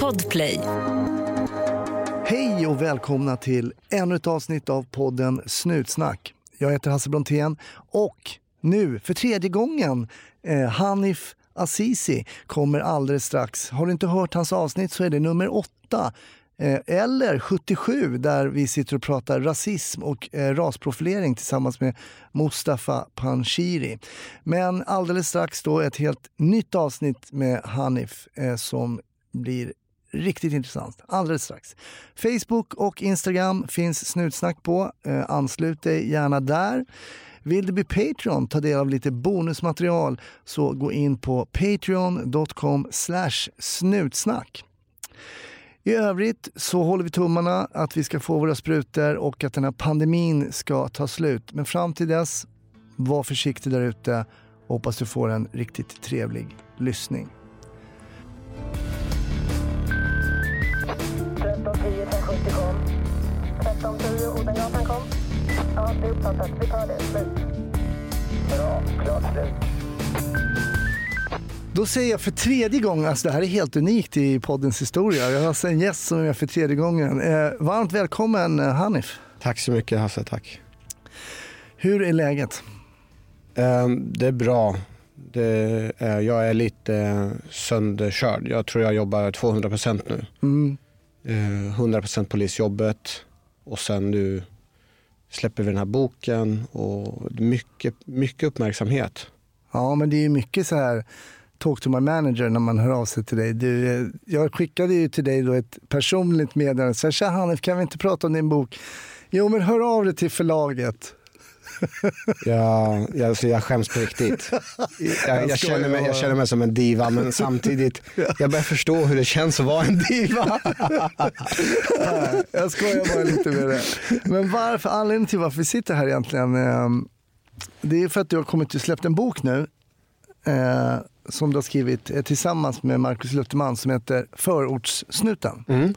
Podplay. Hej och välkomna till ännu ett avsnitt av podden Snutsnack. Jag heter Hasse Brontén och nu för tredje gången eh, Hanif Azizi kommer alldeles strax. Har du inte hört hans avsnitt så är det nummer åtta Eh, eller 77 där vi sitter och pratar rasism och eh, rasprofilering tillsammans med Mustafa Panshiri. Men alldeles strax då ett helt nytt avsnitt med Hanif eh, som blir riktigt intressant. Alldeles strax. Facebook och Instagram finns Snutsnack på. Anslut dig gärna där. Vill du bli Patreon, ta del av lite bonusmaterial, så gå in på patreon.com snutsnack. I övrigt så håller vi tummarna att vi ska få våra sprutor och att den här pandemin ska ta slut. Men fram till dess, var försiktig där ute. Hoppas du får en riktigt trevlig lyssning. 1310 570 kom. 1310 Odengatan kom. Ja, det är uppfattat. Vi tar det. Slut. Bra. Klart slut. Då säger jag för tredje gången, alltså det här är helt unikt i poddens historia. Jag har alltså en gäst som är med för tredje gången. Eh, varmt välkommen eh, Hanif. Tack så mycket Hasse, tack. Hur är läget? Ehm, det är bra. Det är, jag är lite eh, sönderkörd. Jag tror jag jobbar 200% nu. Mm. Eh, 100% polisjobbet och sen nu släpper vi den här boken och mycket, mycket uppmärksamhet. Ja, men det är mycket så här talk to my manager när man hör av sig till dig. Du, eh, jag skickade ju till dig då ett personligt meddelande. Så här, Tja Hanif, kan vi inte prata om din bok? Jo, men hör av dig till förlaget. Jag, alltså jag skäms på riktigt. Jag, jag, känner mig, jag känner mig som en diva men samtidigt, jag börjar förstå hur det känns att vara en diva. Jag skojar bara lite med det. Men varför, anledningen till varför vi sitter här egentligen, eh, det är för att du har kommit och släppt en bok nu. Som du har skrivit eh, tillsammans med Markus Lutterman som heter Förortssnuten. Mm.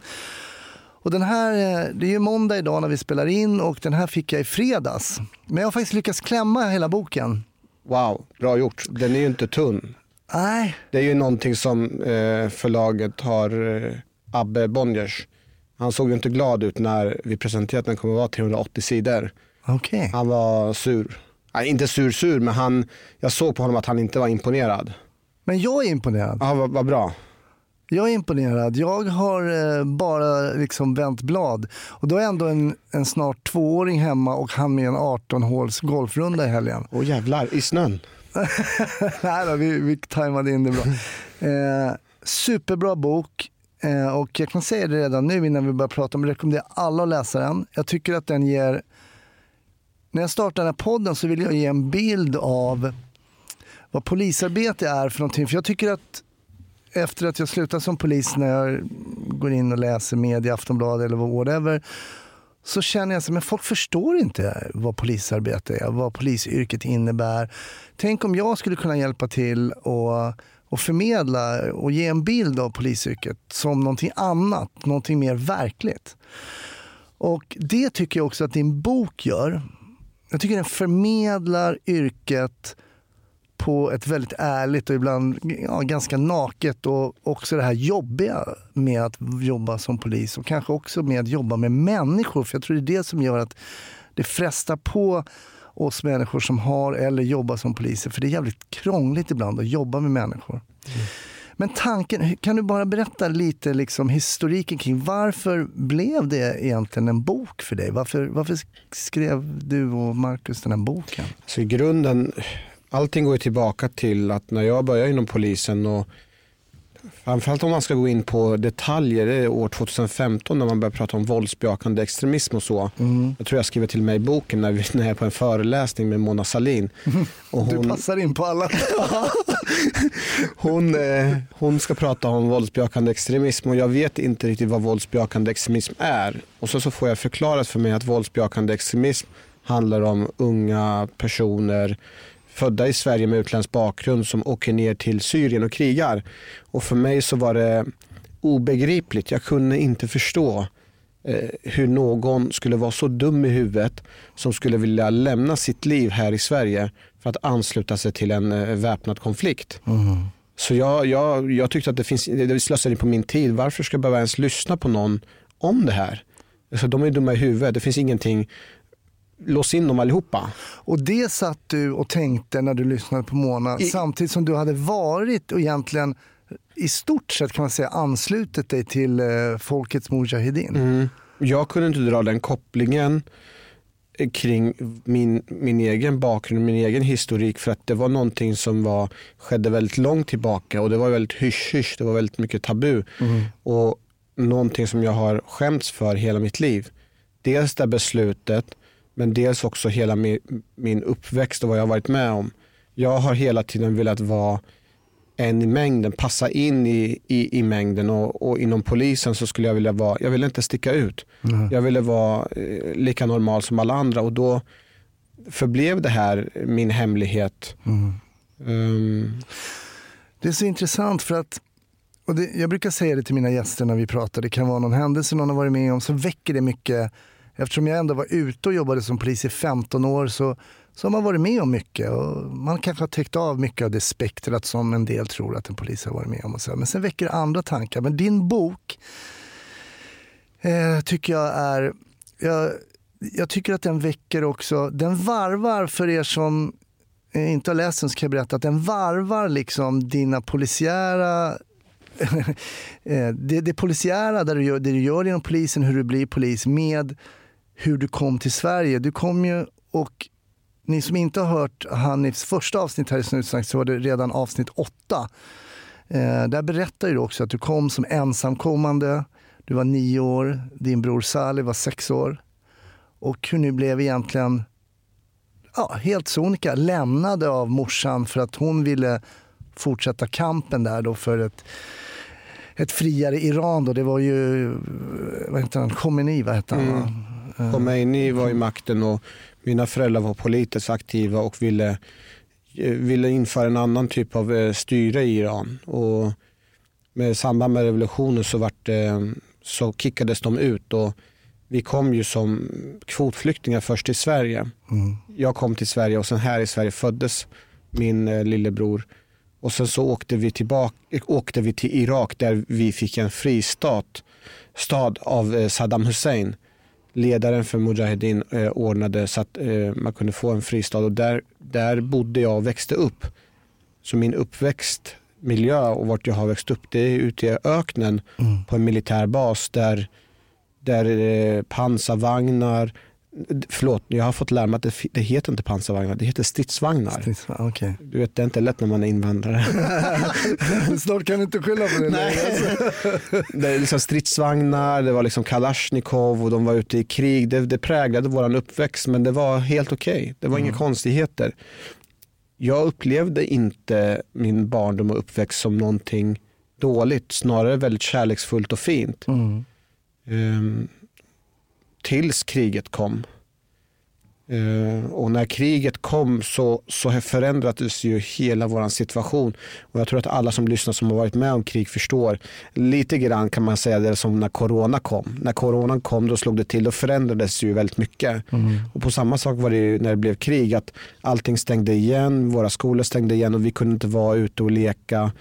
Och den här, eh, det är ju måndag idag när vi spelar in och den här fick jag i fredags. Men jag har faktiskt lyckats klämma hela boken. Wow, bra gjort. Den är ju inte tunn. Nej, Det är ju någonting som eh, förlaget har, Abbe Bonniers, han såg ju inte glad ut när vi presenterade att den kommer vara 380 sidor. okej. Han var sur. Nej, inte sur sur, men han, jag såg på honom att han inte var imponerad. Men jag är imponerad. Ja, vad, vad bra. Jag är imponerad. Jag har eh, bara liksom vänt blad. Och då är ändå en, en snart tvååring hemma och han med en 18-håls golfrunda i helgen. Åh jävlar, i snön. Nej då, vi, vi tajmade in det bra. Eh, superbra bok. Eh, och jag kan säga det redan nu innan vi börjar prata om det. Rekommenderar alla att läsa den. Jag tycker att den ger... När jag startar den här podden så vill jag ge en bild av vad polisarbete är för någonting. För jag tycker att efter att jag slutade som polis när jag går in och läser media, Aftonbladet eller whatever så känner jag att folk förstår inte vad polisarbete är, vad polisyrket innebär. Tänk om jag skulle kunna hjälpa till och, och förmedla och ge en bild av polisyrket som någonting annat, någonting mer verkligt. Och det tycker jag också att din bok gör. Jag tycker den förmedlar yrket på ett väldigt ärligt och ibland ja, ganska naket och också det här jobbiga med att jobba som polis och kanske också med att jobba med människor. För jag tror det är det som gör att det frestar på oss människor som har eller jobbar som poliser. För det är jävligt krångligt ibland att jobba med människor. Men tanken, kan du bara berätta lite liksom historiken kring varför blev det egentligen en bok för dig? Varför, varför skrev du och Markus den här boken? Så i grunden, allting går tillbaka till att när jag började inom polisen och framförallt om man ska gå in på detaljer, det är år 2015 när man börjar prata om våldsbejakande extremism och så. Jag tror jag skriver till mig i boken när, vi, när jag är på en föreläsning med Mona Salin. Och Du passar in på alla. hon, eh, hon ska prata om våldsbejakande extremism och jag vet inte riktigt vad våldsbejakande extremism är. Och så, så får jag förklarat för mig att våldsbejakande extremism handlar om unga personer födda i Sverige med utländsk bakgrund som åker ner till Syrien och krigar. Och för mig så var det obegripligt. Jag kunde inte förstå eh, hur någon skulle vara så dum i huvudet som skulle vilja lämna sitt liv här i Sverige för att ansluta sig till en eh, väpnad konflikt. Så jag, jag, jag tyckte att det finns, det slöseri på min tid. Varför ska jag behöva ens lyssna på någon om det här? Alltså, de är dumma i huvudet. Det finns ingenting. Lås in dem allihopa. Och det satt du och tänkte när du lyssnade på Mona I- samtidigt som du hade varit och egentligen i stort sett kan man säga anslutit dig till eh, Folkets Mujahedin. Mm. Jag kunde inte dra den kopplingen eh, kring min, min egen bakgrund, min egen historik för att det var någonting som var, skedde väldigt långt tillbaka och det var väldigt hysch-hysch, det var väldigt mycket tabu och någonting som jag har skämts för hela mitt liv. Dels det beslutet men dels också hela min, min uppväxt och vad jag har varit med om. Jag har hela tiden velat vara en i mängden, passa in i, i, i mängden och, och inom polisen så skulle jag vilja vara, jag ville inte sticka ut. Jag ville vara eh, lika normal som alla andra och då förblev det här min hemlighet. Ehm, Det är så intressant för att, och det, jag brukar säga det till mina gäster när vi pratar, det kan vara någon händelse någon har varit med om, så väcker det mycket. Eftersom jag ändå var ute och jobbade som polis i 15 år så, så har man varit med om mycket. Och man kanske har täckt av mycket av det spektrat som en del tror att en polis har varit med om. Och så. Men sen väcker det andra tankar. Men din bok eh, tycker jag är, jag, jag tycker att den väcker också, den varvar för er som eh, inte har läst den så kan jag berätta att den varvar liksom dina polisiära eh, det, det polisiära, där du gör, det du gör inom polisen, hur du blir polis med hur du kom till Sverige. Du kom ju och ni som inte har hört Hanifs första avsnitt här i Snutsnack så var det redan avsnitt åtta. Eh, där berättar du också att du kom som ensamkommande. Du var nio år, din bror Salih var sex år. Och hur ni blev egentligen ja, helt sonika lämnade av morsan för att hon ville fortsätta kampen där då för ett, ett friare Iran. Då. Det var ju, vad heter han, Khomeini, vad hette han? Mm. Khomeini var i makten och mina föräldrar var politiskt aktiva och ville, eh, ville införa en annan typ av eh, styre i Iran. Och med samband med revolutionen så, vart det, så kickades de ut och vi kom ju som kvotflyktingar först till Sverige. Jag kom till Sverige och sen här i Sverige föddes min eh, lillebror. Och sen så åkte vi, tillbaka, åkte vi till Irak där vi fick en fristad stad av eh, Saddam Hussein. Ledaren för Mujahedin eh, ordnade så att eh, man kunde få en fristad och där, där bodde jag och växte upp. Så min uppväxtmiljö och vart jag har växt upp det är ute i öknen på en militärbas där, där eh, pansarvagnar, förlåt jag har fått lära mig att det, det heter inte pansarvagnar, det heter stridsvagnar. Okej. Du vet det är inte lätt när man är invandrare. Snart kan du inte skylla på det. Nej. längre. Det är liksom stridsvagnar, det var liksom Kalashnikov och de var ute i krig. Det, det präglade våran uppväxt men det var helt okej. Det var inga konstigheter. Jag upplevde inte min barndom och uppväxt som någonting dåligt, snarare väldigt kärleksfullt och fint. Mm. Ehm, tills kriget kom. Ehm, och när kriget kom så, så förändrades ju hela vår situation. Och jag tror att alla som lyssnar som har varit med om krig förstår. Lite grann kan man säga det som när corona kom. När coronan kom då slog det till och förändrades ju väldigt mycket. Och på samma sak var det ju när det blev krig. att Allting stängde igen, våra skolor stängde igen och vi kunde inte vara ute och leka.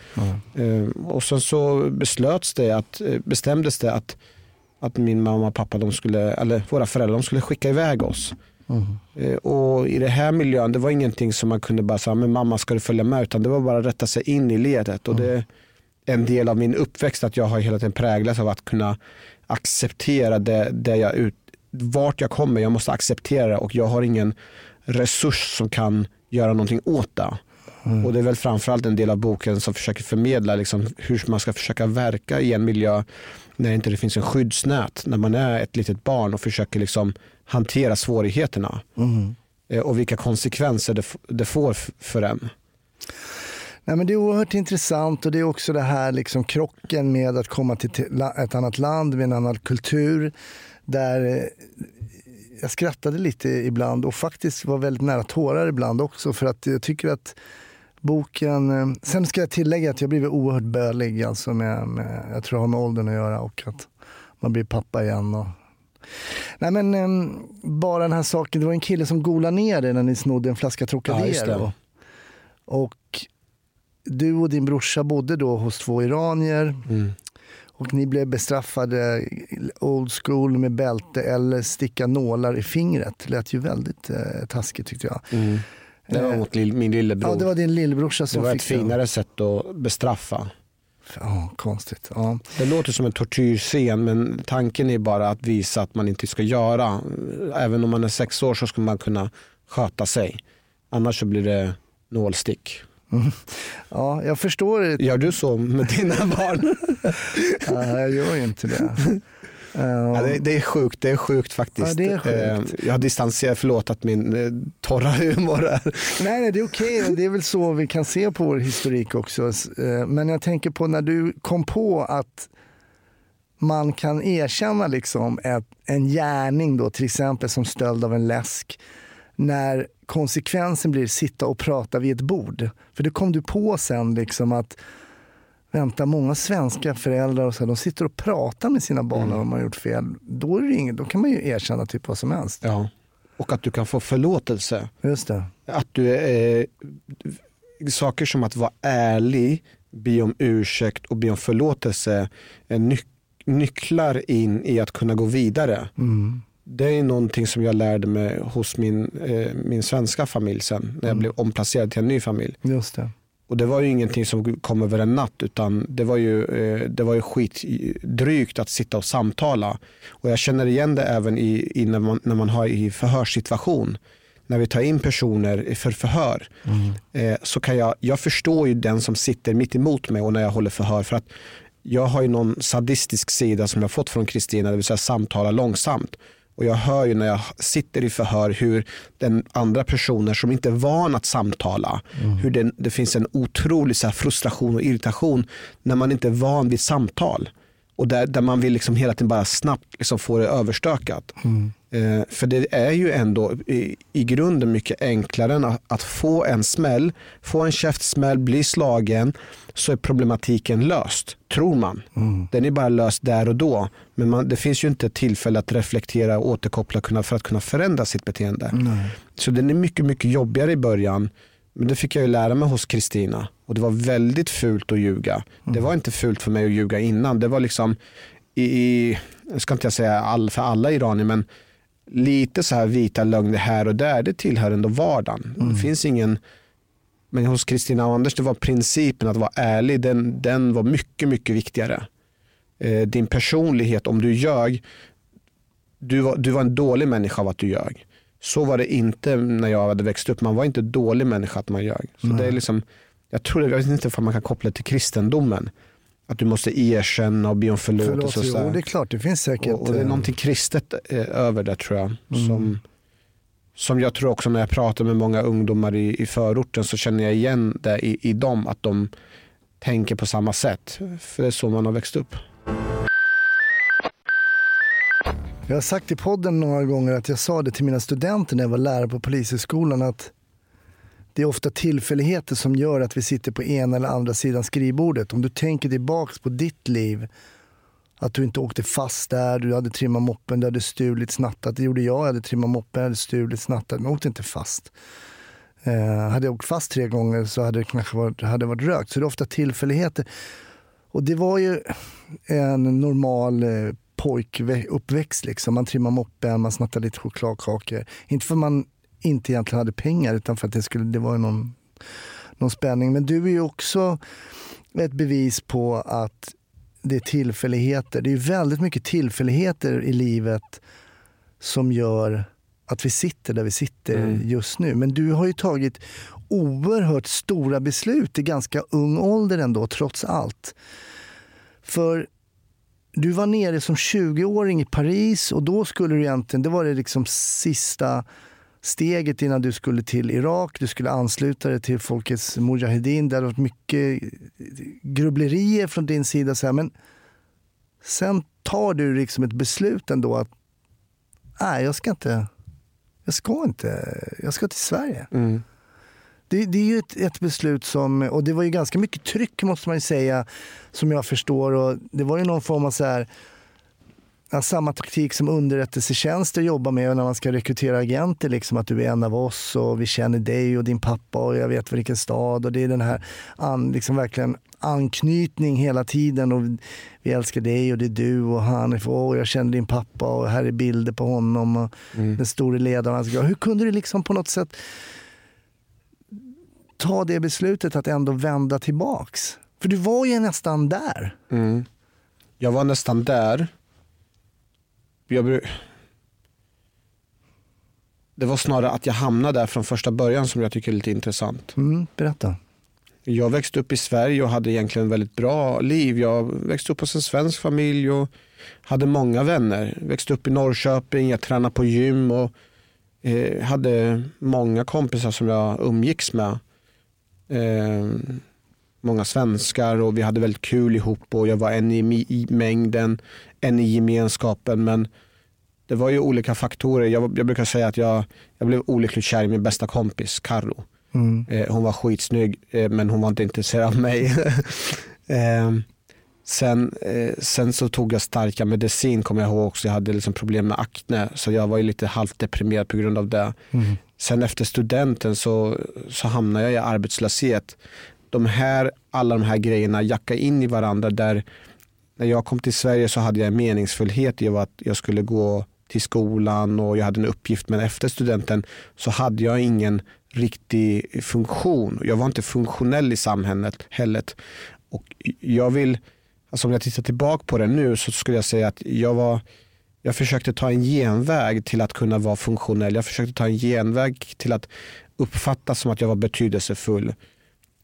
Ehm, och sen så beslöts det att, eh, bestämdes det att att min mamma och pappa, de skulle, eller våra föräldrar, de skulle skicka iväg oss. Eh, Och i det här miljön, det var ingenting som man kunde bara säga, men mamma ska du följa med, utan det var bara att rätta sig in i ledet. Och det är en del av min uppväxt att jag har hela tiden präglats av att kunna acceptera det, det jag ut, vart jag kommer, jag måste acceptera det och jag har ingen resurs som kan göra någonting åt det. Och det är väl framförallt en del av boken som försöker förmedla liksom hur man ska försöka verka i en miljö när inte det finns en skyddsnät, när man är ett litet barn och försöker liksom hantera svårigheterna. Eh, Och vilka konsekvenser det, det får för en. Nej, men det är oerhört intressant och det är också det här liksom krocken med att komma till ett annat land med en annan kultur. Där eh, jag skrattade lite ibland och faktiskt var väldigt nära tårar ibland också för att jag tycker att boken, eh, sen ska jag tillägga att jag blivit oerhört bölig alltså med, med, jag tror det har med åldern att göra och att man blir pappa igen. Och, Nej men eh, bara den här saken, det var en kille som golade ner dig när ni snodde en flaska Ja. Trocadero. och du och din brorsa bodde då hos två iranier Mm. och ni blev bestraffade old school med bälte eller sticka nålar i fingret. Det lät ju väldigt eh, taskigt tyckte jag. Mm. Det var Eh, mot min lillebror. Ja, det var din lillebrorsa det som var fick ett finare sätt att bestraffa. Ja, konstigt. Ja. Det låter som en tortyrscen men tanken är bara att visa att man inte ska göra. Även om man är sex år så ska man kunna sköta sig. Annars så blir det nålstick. ja, jag förstår det. Gör du så med dina barn? Ja, jag gör inte det. Ja, det, det är sjukt, det är sjukt faktiskt. Ja, det är sjukt. Eh, Jag har distanserat, förlåt att min eh, torra humor är. Nej, nej, det är okej. Det är väl så vi kan se på vår historik också. Eh, Men jag tänker på när du kom på att man kan erkänna liksom ett, en gärning, då, till exempel som stöld av en läsk, när konsekvensen blir sitta och prata vid ett bord. För det kom du på sen liksom att vänta, många svenska föräldrar och så, här, de sitter och pratar med sina barn när de har gjort fel. Då, är det inget, då kan man ju erkänna typ vad som helst. Ja. Och att du kan få förlåtelse. Just det. Att du är, saker som att vara ärlig, be om ursäkt och be om förlåtelse är nyc- nycklar in i att kunna gå vidare. Mm. Det är någonting som jag lärde mig hos min, eh, min svenska familj sen när jag blev omplacerad till en ny familj. Just det. Och det var ju ingenting som kom över en natt utan det var ju, eh, det var ju skitdrygt att sitta och samtala. Och jag känner igen det även i, i när, man, när man har i förhörssituation. När vi tar in personer för förhör eh, så kan jag, jag förstår ju den som sitter mitt emot mig och när jag håller förhör för att jag har ju någon sadistisk sida som jag fått från Kristina, det vill säga samtala långsamt. Och jag hör ju när jag sitter i förhör hur den andra personen som inte är van att samtala, hur det, det finns en otrolig så frustration och irritation när man inte är van vid samtal. Och där, där man vill liksom hela tiden bara snabbt liksom få det överstökat. Eh, för det är ju ändå i, i grunden mycket enklare än att, att få en smäll, få en käftsmäll, bli slagen, så är problematiken löst, tror man. Den är bara löst där och då. Men man, det finns ju inte tillfälle att reflektera och återkoppla för att kunna förändra sitt beteende. Så den är mycket, mycket jobbigare i början. Men det fick jag ju lära mig hos Kristina. Och det var väldigt fult att ljuga. Det var inte fult för mig att ljuga innan. Det var liksom, i, i jag ska inte säga all, för alla iranier, men lite så här vita lögner här och där, det tillhör ändå vardagen. Det finns ingen, men hos Kristina och Anders, det var principen att vara ärlig, den, den var mycket, mycket viktigare. Eh, din personlighet, om du ljög, du var, du var en dålig människa av att du ljög. Så var det inte när jag hade växt upp, man var inte dålig människa att man ljög. Så det är liksom, jag tror, jag vet inte om man kan koppla det till kristendomen. Att du måste erkänna och be om förlåtelse. Förlåt, och så jo, det är klart, det finns säkert. Och, och det är eh, någonting kristet eh, över det tror jag. Mm. Som, som jag tror också när jag pratar med många ungdomar i, i förorten så känner jag igen det i, i dem. Att de tänker på samma sätt. För det är så man har växt upp. Jag har sagt i podden några gånger att jag sa det till mina studenter när jag var lärare på polishögskolan att det är ofta tillfälligheter som gör att vi sitter på ena eller andra sidan skrivbordet. Om du tänker tillbaka på ditt liv, att du inte åkte fast där, du hade trimmat moppen, du hade stulit, snattat. Det gjorde jag, jag hade trimmat moppen, jag hade stulit, snattat, men jag åkte inte fast. Eh, hade jag åkt fast tre gånger så hade det kanske varit, hade varit rökt. Så det är ofta tillfälligheter. Och det var ju en normal eh, pojkuppväxt. Liksom. Man trimmade moppen, man snattade lite chokladkakor. Inte för att man inte egentligen hade pengar utan för att det, skulle, det var någon, någon spänning. Men du är ju också ett bevis på att det är tillfälligheter. Det är väldigt mycket tillfälligheter i livet som gör att vi sitter där vi sitter Mm. just nu. Men du har ju tagit oerhört stora beslut i ganska ung ålder ändå, trots allt. För du var nere som 20-åring i Paris och då skulle du egentligen, det var det liksom sista steget innan du skulle till Irak. Du skulle ansluta dig till Folkets Mujahedin. Det hade varit mycket grubblerier från din sida. Så här. Men sen tar du liksom ett beslut ändå att nej, jag ska inte, jag ska inte, jag ska till Sverige. Mm. Det, det är ju ett, ett beslut som, och det var ju ganska mycket tryck måste man ju säga, som jag förstår. Och det var ju någon form av så här, samma taktik som underrättelsetjänster jobbar med när man ska rekrytera agenter. Liksom, att du är en av oss och vi känner dig och din pappa och jag vet vilken stad. Och det är den här an, liksom verkligen anknytning hela tiden. Och vi älskar dig och det är du och han. Och jag känner din pappa och här är bilder på honom. Och Mm. Den store ledaren. Alltså, Hur kunde du liksom på något sätt ta det beslutet att ändå vända tillbaks? För du var ju nästan där. Mm. Jag var nästan där. Jag bru- det var snarare att jag hamnade där från första början som jag tycker är lite intressant. Mm, berätta. Jag växte upp i Sverige och hade egentligen väldigt bra liv. Jag växte upp hos en svensk familj och hade många vänner. Växte upp i Norrköping, jag tränade på gym och eh, hade många kompisar som jag umgicks med. Eh, många svenskar och vi hade väldigt kul ihop och jag var en i, mängden, en i gemenskapen. Men det var ju olika faktorer. Jag, jag brukar säga att jag, jag blev olyckligt kär i min bästa kompis, Carro. Mm. Eh, hon var skitsnygg eh, men hon var inte intresserad av mig. eh, sen, eh, sen så tog jag starka medicin kommer jag ihåg också. Jag hade liksom problem med akne så jag var lite halvt deprimerad på grund av det. Mm. Sen efter studenten så, så hamnade jag i arbetslöshet. De här, alla de här grejerna jacka in i varandra där när jag kom till Sverige så hade jag en meningsfullhet i att jag skulle gå till skolan och jag hade en uppgift men efter studenten så hade jag ingen riktig funktion. Jag var inte funktionell i samhället heller. Och jag vill, alltså om jag tittar tillbaka på det nu så skulle jag säga att jag var jag försökte ta en genväg till att kunna vara funktionell. Jag försökte ta en genväg till att uppfattas som att jag var betydelsefull.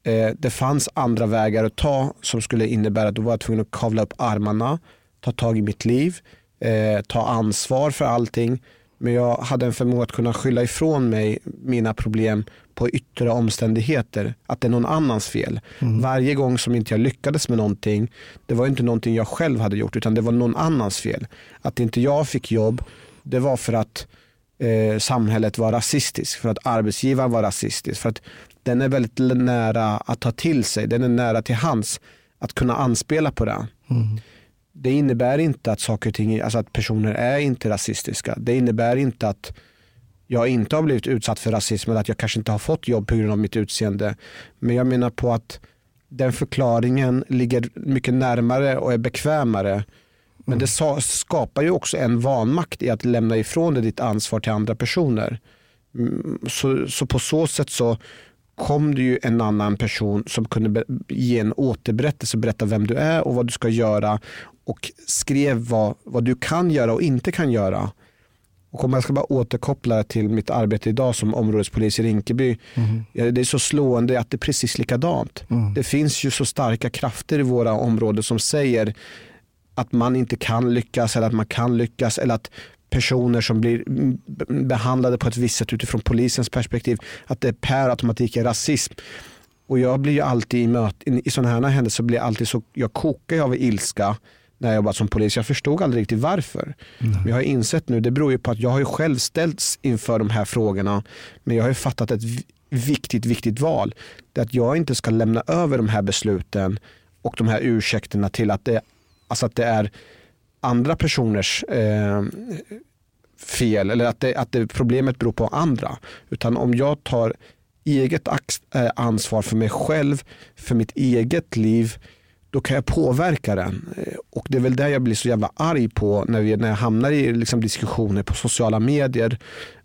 Eh, det fanns andra vägar att ta som skulle innebära att då var jag tvungen att kavla upp armarna, ta tag i mitt liv, eh, ta ansvar för allting. Men jag hade en förmåga att kunna skylla ifrån mig mina problem på yttre omständigheter. Att det är någon annans fel. Varje gång som inte jag lyckades med någonting, det var inte någonting jag själv hade gjort utan det var någon annans fel. Att inte jag fick jobb, det var för att eh, samhället var rasistiskt, för att arbetsgivaren var rasistisk. För att den är väldigt nära att ta till sig, den är nära till hands att kunna anspela på det. Det innebär inte att saker och ting, alltså att personer är inte rasistiska. Det innebär inte att jag inte har blivit utsatt för rasism eller att jag kanske inte har fått jobb på grund av mitt utseende. Men jag menar på att den förklaringen ligger mycket närmare och är bekvämare. Men det skapar ju också en vanmakt i att lämna ifrån dig ditt ansvar till andra personer. Mm, Så, så på så sätt så kom det ju en annan person som kunde ge en återberättelse, berätta vem du är och vad du ska göra och skrev vad, vad du kan göra och inte kan göra. Och om jag ska bara återkoppla det till mitt arbete idag som områdespolis i Rinkeby. Ja, det är så slående att det är precis likadant. Det finns ju så starka krafter i våra områden som säger att man inte kan lyckas eller att man kan lyckas eller att personer som blir mm, be- behandlade på ett visst sätt utifrån polisens perspektiv, att det per automatik är rasism. Och jag blir ju alltid i, möt, i, sådana här händelser så blir jag alltid så, jag kokar ju av ilska när jag jobbat som polis. Jag förstod aldrig riktigt varför. Men jag har insett nu, det beror ju på att jag har ju själv ställts inför de här frågorna. Men jag har ju fattat ett vi- viktigt, viktigt val. Det är att jag inte ska lämna över de här besluten och de här ursäkterna till att det, alltså att det är andra personers eh, fel eller att, det, att det, problemet beror på andra. Utan om jag tar eget eh, ansvar för mig själv, för mitt eget liv, då kan jag påverka den. Eh, och det är väl det jag blir så jävla arg på när, vi, när jag hamnar i liksom diskussioner på sociala medier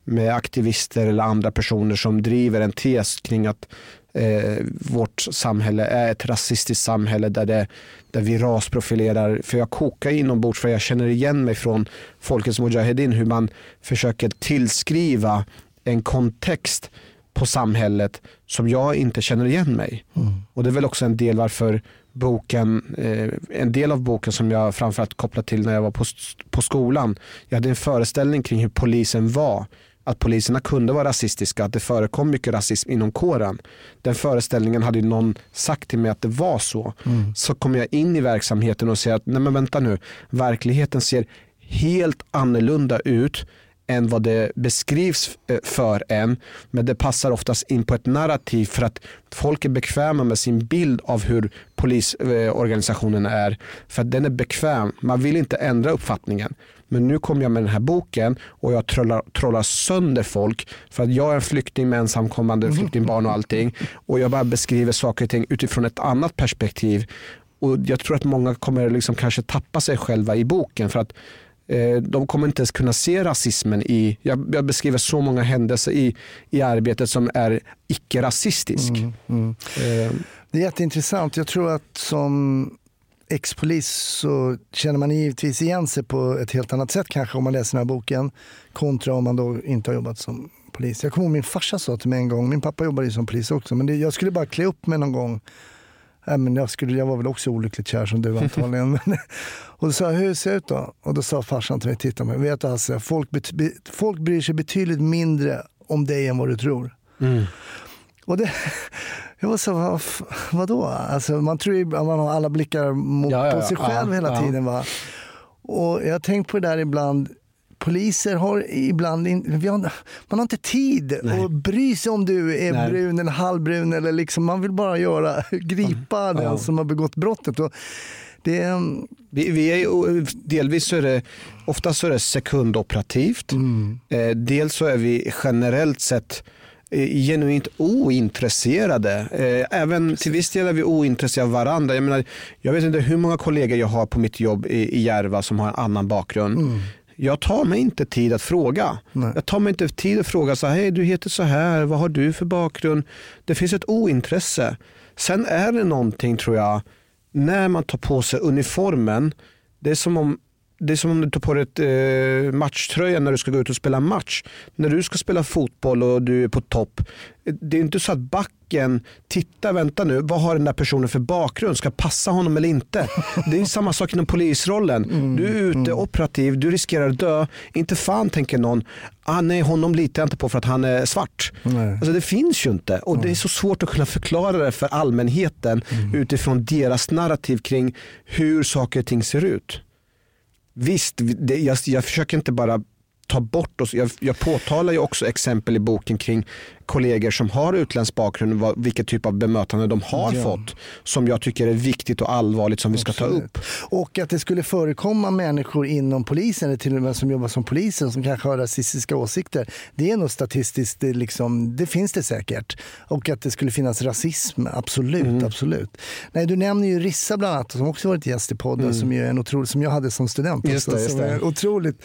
med aktivister eller andra personer som driver en tes kring att eh, vårt samhälle är ett rasistiskt samhälle där, det, där vi rasprofilerar. För jag kokar inombords för jag känner igen mig från Folkets Mujahedin hur man försöker tillskriva en kontext på samhället som jag inte känner igen mig. Och det är väl också en del varför boken, eh, en del av boken som jag framförallt kopplar till när jag var på, på skolan. Jag hade en föreställning kring hur polisen var. Att poliserna kunde vara rasistiska, att det förekom mycket rasism inom kåren. Den föreställningen hade någon sagt till mig att det var så. Så kommer jag in i verksamheten och ser att nej men vänta nu, verkligheten ser helt annorlunda ut än vad det beskrivs eh, för en. Men det passar oftast in på ett narrativ för att folk är bekväma med sin bild av hur polisorganisationen är. För att den är bekväm. Man vill inte ändra uppfattningen. Men nu kommer jag med den här boken och jag trollar, trollar sönder folk för att jag är en flykting med ensamkommande flyktingbarn och allting. Och jag bara beskriver saker och ting utifrån ett annat perspektiv. Och Jag tror att många kommer liksom kanske tappa sig själva i boken för att eh, de kommer inte ens kunna se rasismen i, jag, jag beskriver så många händelser i, i arbetet som är icke-rasistisk. Eh, Det är jätteintressant. Jag tror att som ex-polis så känner man givetvis igen sig på ett helt annat sätt kanske om man läser den här boken kontra om man då inte har jobbat som polis. Jag kommer ihåg min farsa sa till mig en gång, min pappa jobbade ju som polis också, men det, jag skulle bara klä upp mig någon gång. Äh, men jag, skulle, jag var väl också olyckligt kär som du antagligen. Men- och då sa jag, hur ser jag ut då? Och då sa farsan till mig, titta mig, vet du Hasse, folk, folk bryr sig betydligt mindre om dig än vad du tror. Och det, jag var så, vad, vadå? Alltså, man tror ju att man har alla blickar mot, Ja, ja, på sig själv Ja, hela tiden. Va? Och jag har tänkt på det där ibland. Poliser har ibland, in, vi har, man har inte tid att bry sig om du är Nej. brun eller halvbrun. Eller liksom, man vill bara göra, gripa den Ja. som har begått brottet. Och det, är- Vi, vi är, ju- delvis så är det, oftast så är det sekundoperativt. Eh, dels så är vi generellt sett genuint ointresserade. Eh, även till viss del är vi ointresserade av varandra. Jag, menar, jag vet inte hur många kollegor jag har på mitt jobb i, i Järva som har en annan bakgrund. Jag tar mig inte tid att fråga. Nej. Jag tar mig inte tid att fråga så här, hej du heter så här, vad har du för bakgrund? Det finns ett ointresse. Sen är det någonting tror jag, när man tar på sig uniformen, det är som om det är som om du tar på dig ett eh, matchtröja när du ska gå ut och spela match. När du ska spela fotboll och du är på topp. Det är inte så att backen, titta vänta nu, vad har den där personen för bakgrund? Ska passa honom eller inte? Det är samma sak inom polisrollen. Du är ute operativ, du riskerar att dö. Inte fan tänker någon, ah, nej honom litar jag inte på för att han är svart. Nej. Alltså, det finns ju inte och det är så svårt att kunna förklara det för allmänheten utifrån deras narrativ kring hur saker och ting ser ut. Visst, det, jag, jag försöker inte bara ta bort oss. Jag, jag påtalar ju också exempel i boken kring kollegor som har utländsk bakgrund, vad, vilket typ av bemötande de har Ja. fått. Som jag tycker är viktigt och allvarligt som vi ska ta upp. Och att det skulle förekomma människor inom polisen, eller till och med som jobbar som polisen, som kanske har rasistiska åsikter. Det är nog statistiskt, det, liksom, det finns det säkert. Och att det skulle finnas rasism, absolut. Mm. absolut. Nej, du nämner ju Rissa bland annat, som också varit gäst i podden, som, ju är en otrolig, som jag hade som student. Mm. Just också, det, just som är det. en otroligt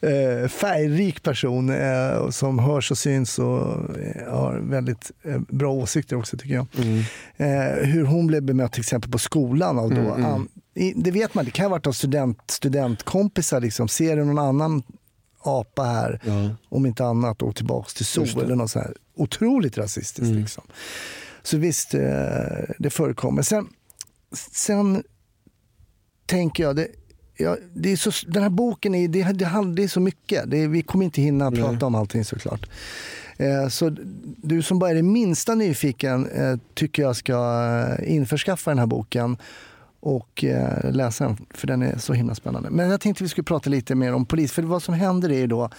eh, färgrik person eh, som hörs och syns och eh, har väldigt eh, bra åsikter också tycker jag. Mm. Eh, hur hon blev bemött till exempel på skolan av då, an, i, det vet man, det kan ha varit av student, studentkompisar liksom. Ser du någon annan apa här, om inte annat, åk tillbaks till zoo. Mm. eller något så här. Otroligt rasistiskt liksom. Så visst, eh, det förekommer. Sen, sen tänker jag, det, ja, det är så, den här boken är, det, det, det är så mycket. Det vi kommer inte hinna prata om allting såklart. Eh, så du som bara är det minsta nyfiken eh, tycker jag ska eh, införskaffa den här boken och läsa den, för den är så himla spännande. Men jag tänkte vi skulle prata lite mer om polis, för vad som händer är ju då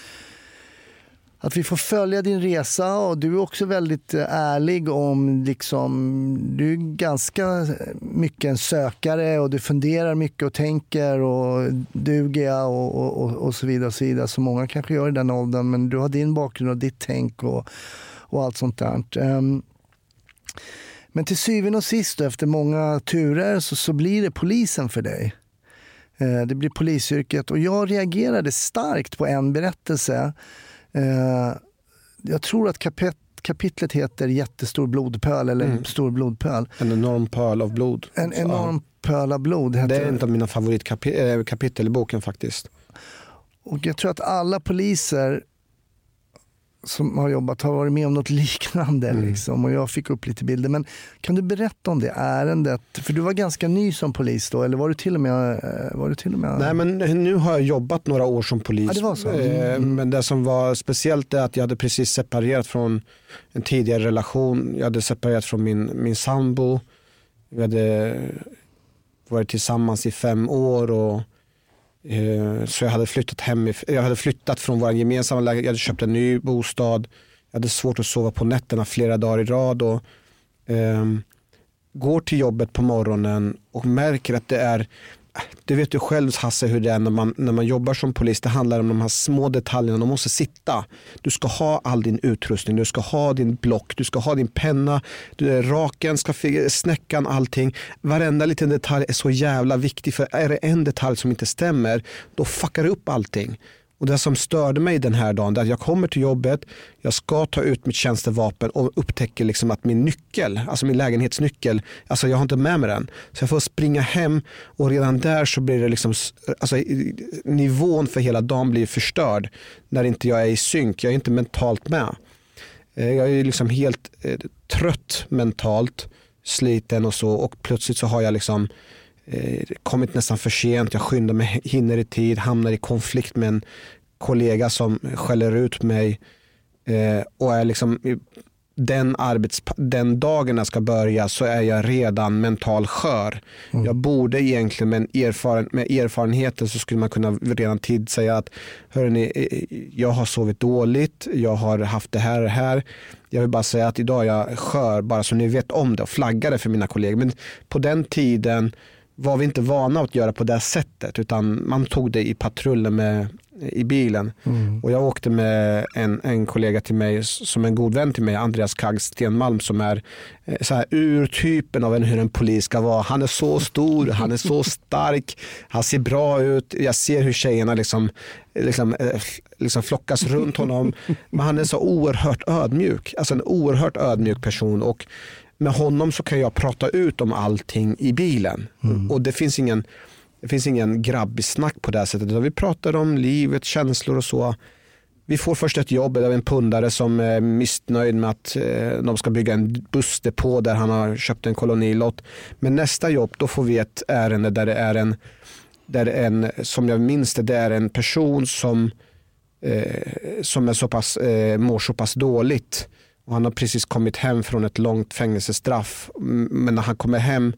att vi får följa din resa och du är också väldigt eh, ärlig om, liksom, du är ganska eh, mycket en sökare och du funderar mycket och tänker och duger jag och, och, och, och så vidare och så vidare som många kanske gör i den åldern men du har din bakgrund och ditt tänk och, och allt sånt där. Ehm, men till syvende och sist efter många turer så, så blir det polisen för dig. Eh, det blir polisyrket och jag reagerade starkt på en berättelse. Eh, Jag tror att kapet, kapitlet heter Jättestor blodpöl eller Stor blodpöl. En enorm pöl av blod. En enorm pöl av blod ja. heter Det är en av mina favoritkapitel i boken faktiskt. Och jag tror att alla poliser som har jobbat har varit med om något liknande. Mm. Liksom, och jag fick upp lite bilder. Men kan du berätta om det ärendet? För du var ganska ny som polis då, eller var du till och med... eh, Var du till och med... Nej men nu har jag jobbat några år som polis. Ja, det var så. Eh, Mm. Men det som var speciellt är att jag hade precis separerat från en tidigare relation. Jag hade separerat från min, min sambo. Vi hade varit tillsammans i fem år och Eh, så jag hade flyttat hem, jag hade flyttat från vår gemensamma lägenhet, jag hade köpt en ny bostad. Jag hade svårt att sova på nätterna flera dagar i rad. Och, eh, går till jobbet på morgonen och märker att det är du vet ju själv Hasse hur det är när man, när man jobbar som polis. Det handlar om de här små detaljerna. De måste sitta. Du ska ha all din utrustning. Du ska ha din block. Du ska ha din penna. Du, raken, ska, snäckan, allting. Varenda liten detalj är så jävla viktig. För är det en detalj som inte stämmer, då fuckar du upp allting. Och det som störde mig den här dagen, är att jag kommer till jobbet, jag ska ta ut mitt tjänstevapen och upptäcker liksom att min nyckel, alltså min lägenhetsnyckel, alltså jag har inte med mig den. Så jag får springa hem och redan där så blir det liksom, alltså nivån för hela dagen blir förstörd när inte jag är i synk, jag är inte mentalt med. Eh, jag är liksom helt eh, trött mentalt, sliten och så och plötsligt så har jag liksom eh, kommit nästan för sent, jag skyndar mig, hinner i tid, hamnar i konflikt med en kollega som skäller ut mig eh, och är liksom den, arbets, den dagen jag ska börja så är jag redan mental skör. Jag borde egentligen med, en erfaren, med erfarenheten så skulle man kunna redan tid säga att hörrni, eh, jag har sovit dåligt, jag har haft det här och det här. Jag vill bara säga att idag är jag skör bara så ni vet om det och flaggade för mina kollegor. Men på den tiden var vi inte vana att göra på det sättet utan man tog det i patrullen med, i bilen. Och jag åkte med en, en kollega till mig som en god vän till mig, Andreas Kagg Stenmalm som är eh, så här urtypen av en, hur en polis ska vara. Han är så stor, han är så stark, han ser bra ut. Jag ser hur tjejerna liksom, liksom, eh, liksom flockas runt honom. Men han är så oerhört ödmjuk, alltså en oerhört ödmjuk person. Och med honom så kan jag prata ut om allting i bilen. Och det finns ingen, det finns ingen grabbig snack på det här sättet. Vi pratar om livet, känslor och så. Vi får först ett jobb av en pundare som är missnöjd med att eh, de ska bygga en bussdepå där han har köpt en kolonilott. Men nästa jobb då får vi ett ärende där det är en, där en som jag minns det, det är en person som, eh, som är så pass, eh, mår så pass dåligt. Och han har precis kommit hem från ett långt fängelsestraff. Men när han kommer hem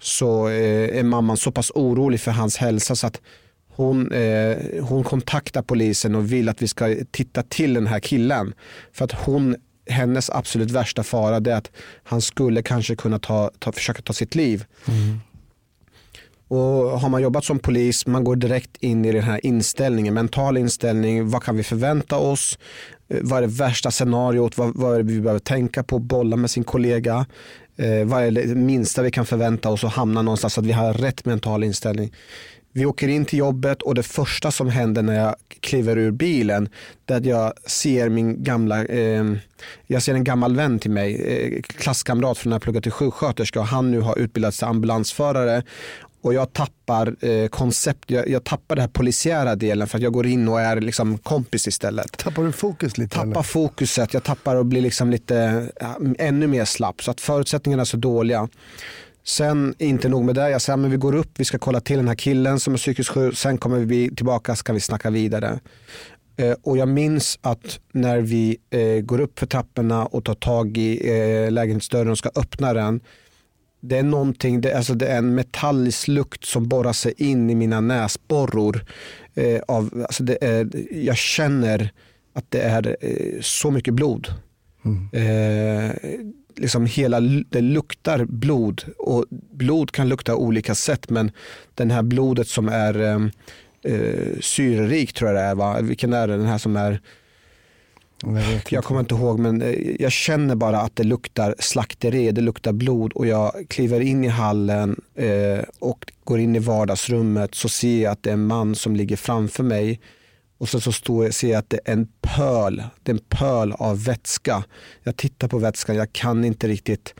så eh, är mamman så pass orolig för hans hälsa så att hon, eh, hon kontaktar polisen och vill att vi ska titta till den här killen. För att hon, hennes absolut värsta fara är att han skulle kanske kunna ta, ta, försöka ta sitt liv. Mm. Och har man jobbat som polis, man går direkt in i den här inställningen, mental inställning. Vad kan vi förvänta oss? Eh, vad är det värsta scenariot? Vad, vad är det vi behöver tänka på? Bolla med sin kollega. Eh, vad är det minsta vi kan förvänta oss och hamna någonstans så att vi har rätt mental inställning. Vi åker in till jobbet och det första som händer när jag kliver ur bilen det är att jag ser min gamla, eh, jag ser en gammal vän till mig, eh, klasskamrat från när jag pluggade till sjuksköterska och han nu har utbildats till ambulansförare och jag tappar eh, koncept, jag, jag tappar den här polisiära delen för att jag går in och är liksom kompis istället. Tappar du fokus lite? Tappar eller? fokuset, jag tappar och blir liksom lite ja, ännu mer slapp så att förutsättningarna är så dåliga. Sen inte nog med det, jag säger men vi går upp, vi ska kolla till den här killen som är psykiskt sjuk, sen kommer vi tillbaka, ska vi snacka vidare. Eh, och jag minns att när vi eh, går upp för trapporna och tar tag i eh, lägenhetsdörren och ska öppna den, det är någonting, det, alltså det är en metallisk lukt som borrar sig in i mina näsborror. Eh, av, alltså det är, jag känner att det är eh, så mycket blod. Eh, liksom hela, det luktar blod och blod kan lukta olika sätt men den här blodet som är eh, eh, syrerik tror jag det är va? Vilken är det? Den här som är jag vet inte. jag kommer inte ihåg men eh, jag känner bara att det luktar slakteri, det luktar blod och jag kliver in i hallen eh, och går in i vardagsrummet så ser jag att det är en man som ligger framför mig och så, så står, ser jag att det är en pöl, det är en pöl av vätska. Jag tittar på vätskan, jag kan inte riktigt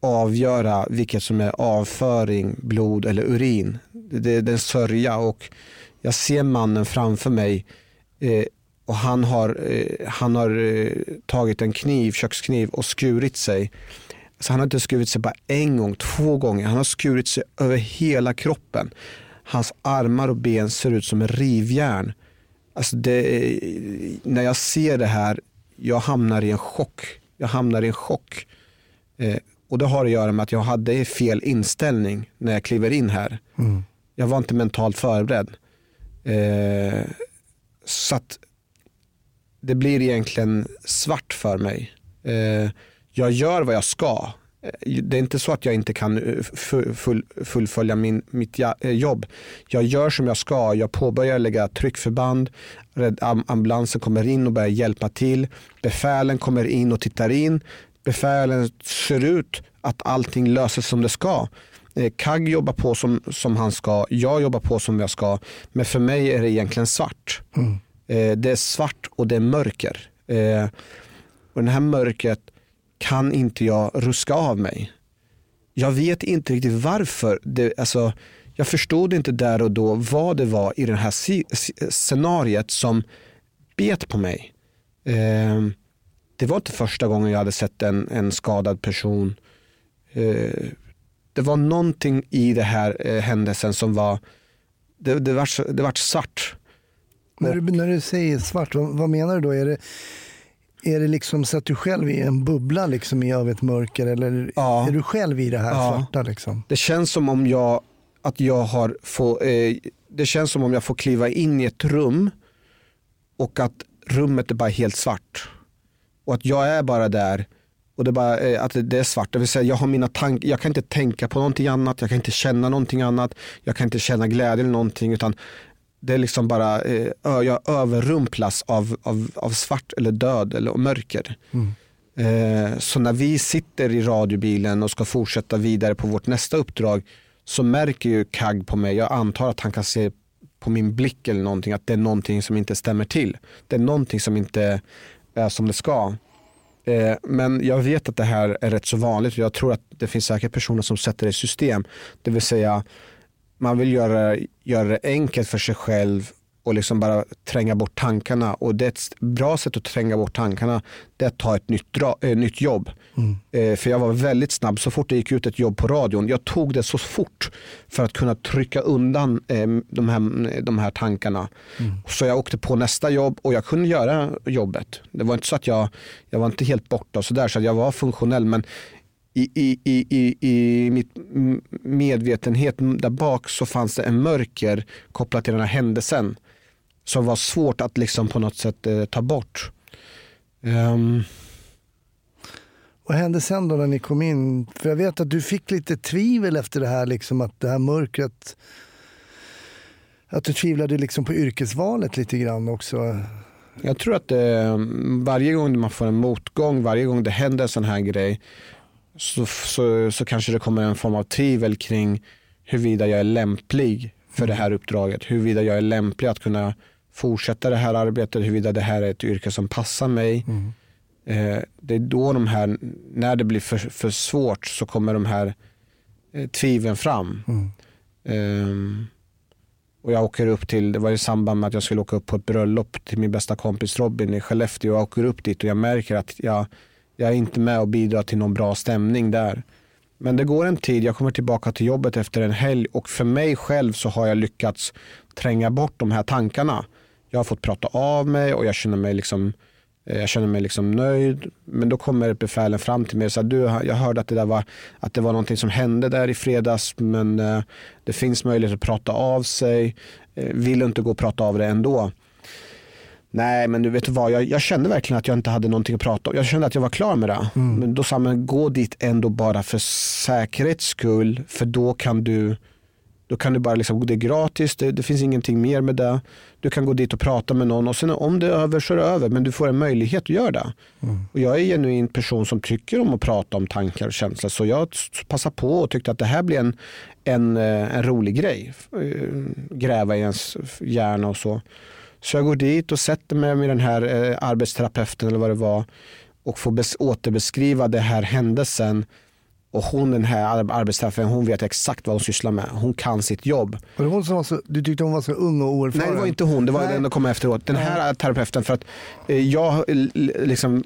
avgöra vilket som är avföring, blod eller urin. Det, det, det är en sörja och jag ser mannen framför mig eh, och han har, eh, han har eh, tagit en kniv, kökskniv och skurit sig. Så han har inte skurit sig bara en gång, två gånger. Han har skurit sig över hela kroppen. Hans armar och ben ser ut som rivjärn. Alltså det, när jag ser det här, jag hamnar i en chock. Jag hamnar i en chock. Eh, och det har att göra med att jag hade fel inställning när jag kliver in här. Jag var inte mentalt förberedd. Eh, så att det blir egentligen svart för mig. Eh, jag gör vad jag ska. Eh, det är inte så att jag inte kan eh, full, fullfölja min, mitt eh, jobb. Jag gör som jag ska. Jag påbörjar lägga tryckförband. Ambulansen kommer in och börjar hjälpa till. Befälen kommer in och tittar in. Befälen ser ut att allting löses som det ska. Kagg jobbar på som, som han ska, jag jobbar på som jag ska. Men för mig är det egentligen svart. Mm. Eh, det är svart och det är mörker. Eh, och det här mörkret kan inte jag ruska av mig. Jag vet inte riktigt varför. Det, alltså, jag förstod inte där och då vad det var i det här si- si- scenariet som bet på mig. Eh, det var inte första gången jag hade sett en, en skadad person. Eh, det var någonting i det här eh, händelsen som var, det, det, var, det var svart. När du, när du säger svart, vad, vad menar du då? Är det, är det liksom så att du själv är i en bubbla liksom i av ett mörker eller Ja. är du själv i det här Ja. svarta? Liksom? Det känns som om jag, att jag har få, eh, det känns som om jag får kliva in i ett rum och att rummet är bara helt svart. Och att jag är bara där och det är bara eh, att det är svart. Det vill säga jag har mina tankar, jag kan inte tänka på någonting annat, jag kan inte känna någonting annat, jag kan inte känna glädje eller någonting utan det är liksom bara, eh, jag överrumplas av, av, av svart eller död eller mörker. Eh, så när vi sitter i radiobilen och ska fortsätta vidare på vårt nästa uppdrag så märker ju Kagg på mig, jag antar att han kan se på min blick eller någonting att det är någonting som inte stämmer till. Det är någonting som inte är som det ska. Eh, Men jag vet att det här är rätt så vanligt och jag tror att det finns säkert personer som sätter det i system. Det vill säga man vill göra, göra det enkelt för sig själv och liksom bara tränga bort tankarna. Och det är ett bra sätt att tränga bort tankarna det är att ta ett nytt, dra, eh, nytt jobb. Eh, för jag var väldigt snabb, så fort det gick ut ett jobb på radion, jag tog det så fort för att kunna trycka undan eh, de, här, de här tankarna. Så jag åkte på nästa jobb och jag kunde göra jobbet. Det var inte så att jag, jag var inte helt borta och sådär, så jag var funktionell. Men i, i, i, i, i mitt medvetenhet där bak så fanns det en mörker kopplat till den här händelsen som var svårt att liksom på något sätt eh, ta bort. Ehm, Vad hände sen då när ni kom in? För jag vet att du fick lite tvivel efter det här, liksom, att det här mörkret att du tvivlade liksom på yrkesvalet lite grann också. jag tror att eh, varje gång man får en motgång, varje gång det händer en sån här grej så, så, så kanske det kommer en form av tvivel kring huruvida jag är lämplig för det här uppdraget. Huruvida jag är lämplig att kunna fortsätta det här arbetet, huruvida det här är ett yrke som passar mig. Eh, det är då de här, när det blir för, för svårt så kommer de här eh, tvivlen fram. Ehm, och jag åker upp till, det var i samband med att jag skulle åka upp på ett bröllop till min bästa kompis Robin i Skellefteå. Jag åker upp dit och jag märker att jag, jag är inte med och bidrar till någon bra stämning där. Men det går en tid, jag kommer tillbaka till jobbet efter en helg och för mig själv så har jag lyckats tränga bort de här tankarna. Jag har fått prata av mig och jag känner mig liksom eh, jag känner mig liksom nöjd. Men då kommer befälen fram till mig och säger du, jag hörde att det, där var, att det var någonting som hände där i fredags men eh, det finns möjlighet att prata av sig. Eh, vill du inte gå och prata av det ändå? Nej men du vet vad, jag, jag kände verkligen att jag inte hade någonting att prata om. Jag kände att jag var klar med det. Men då sa man gå dit ändå bara för säkerhets skull för då kan du då kan du bara liksom, det är gratis, det, det finns ingenting mer med det. Du kan gå dit och prata med någon och sen om det är över så är det över. Men du får en möjlighet att göra det. Och jag är en genuin person som tycker om att prata om tankar och känslor. Så jag passade på och tyckte att det här blir en, en, eh, en rolig grej. Eh, Gräva i ens hjärna och så. Så jag går dit och sätter mig med den här eh, arbetsterapeuten eller vad det var och får bes- återbeskriva det här händelsen. Och hon den här ar- arbetsterapeuten, hon vet exakt vad hon sysslar med. Hon kan sitt jobb. Och det var hon som var så, du tyckte hon var så ung och oerfaren? Nej det var inte hon, det var Nej. den som kom efteråt. Den här terapeuten för att eh, jag liksom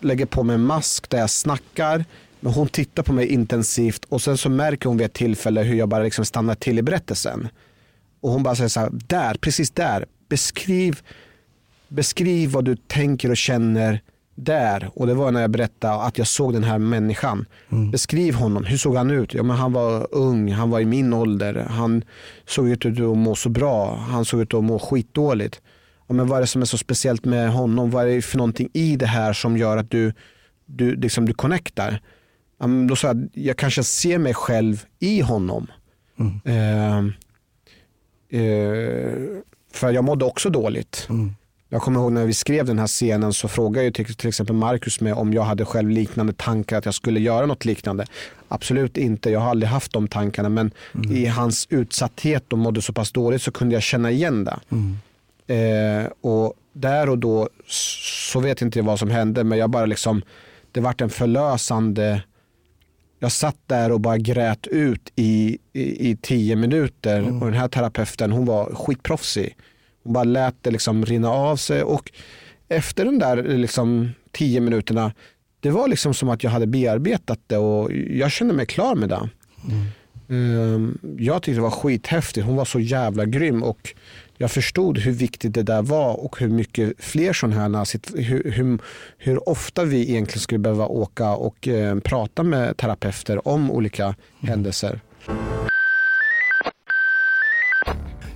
lägger på mig en mask där jag snackar. Men hon tittar på mig intensivt och sen så märker hon vid ett tillfälle hur jag bara liksom stannar till i berättelsen. Och hon bara säger så här, där, precis där, beskriv, beskriv vad du tänker och känner där och det var när jag berättade att jag såg den här människan. Mm. Beskriv honom, hur såg han ut? Ja, men han var ung, han var i min ålder, han såg ut att må så bra, han såg ut att må skitdåligt. Ja, men vad är det som är så speciellt med honom? Vad är det för någonting i det här som gör att du, du, liksom, du connectar? Ja, då sa jag, jag kanske ser mig själv i honom. Mm. Eh, eh, för jag mådde också dåligt. Mm. Jag kommer ihåg när vi skrev den här scenen så frågade ju till, till exempel Marcus mig om jag hade själv liknande tankar att jag skulle göra något liknande. Absolut inte, jag har aldrig haft de tankarna men i hans utsatthet och mådde så pass dåligt så kunde jag känna igen det. Eh, och där och då så vet inte jag vad som hände men jag bara liksom, det vart en förlösande jag satt där och bara grät ut i, i, i tio minuter och den här terapeuten hon var skitproffsig. Hon bara lät det liksom rinna av sig och efter den där liksom tio minuterna det var liksom som att jag hade bearbetat det och jag kände mig klar med det. Ehm, Jag tyckte det var skithäftigt. Hon var så jävla grym och jag förstod hur viktigt det där var och hur mycket fler sådana här, hur, hur, hur ofta vi egentligen skulle behöva åka och eh, prata med terapeuter om olika händelser.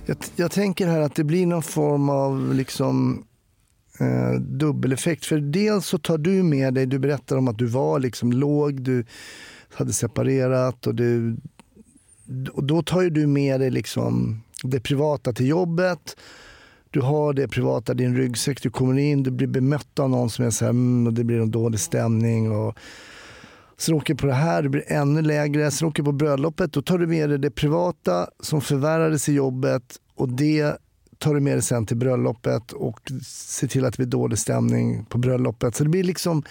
Jag, jag tänker här att det blir någon form av liksom eh, dubbeleffekt. För dels så tar du med dig, du berättar om att du var liksom låg, du hade separerat och, du, och då tar ju du med dig liksom det privata till jobbet. Du har det privata din ryggsäck, du kommer in, du blir bemött av någon som är så här, mm, och det blir en dålig stämning. Och, Sen åker på det här, det blir ännu lägre. Sen åker på bröllopet, då tar du med dig det privata som förvärrades i jobbet och det tar du med dig sen till bröllopet och ser till att det blir dålig stämning på bröllopet. Så det blir liksom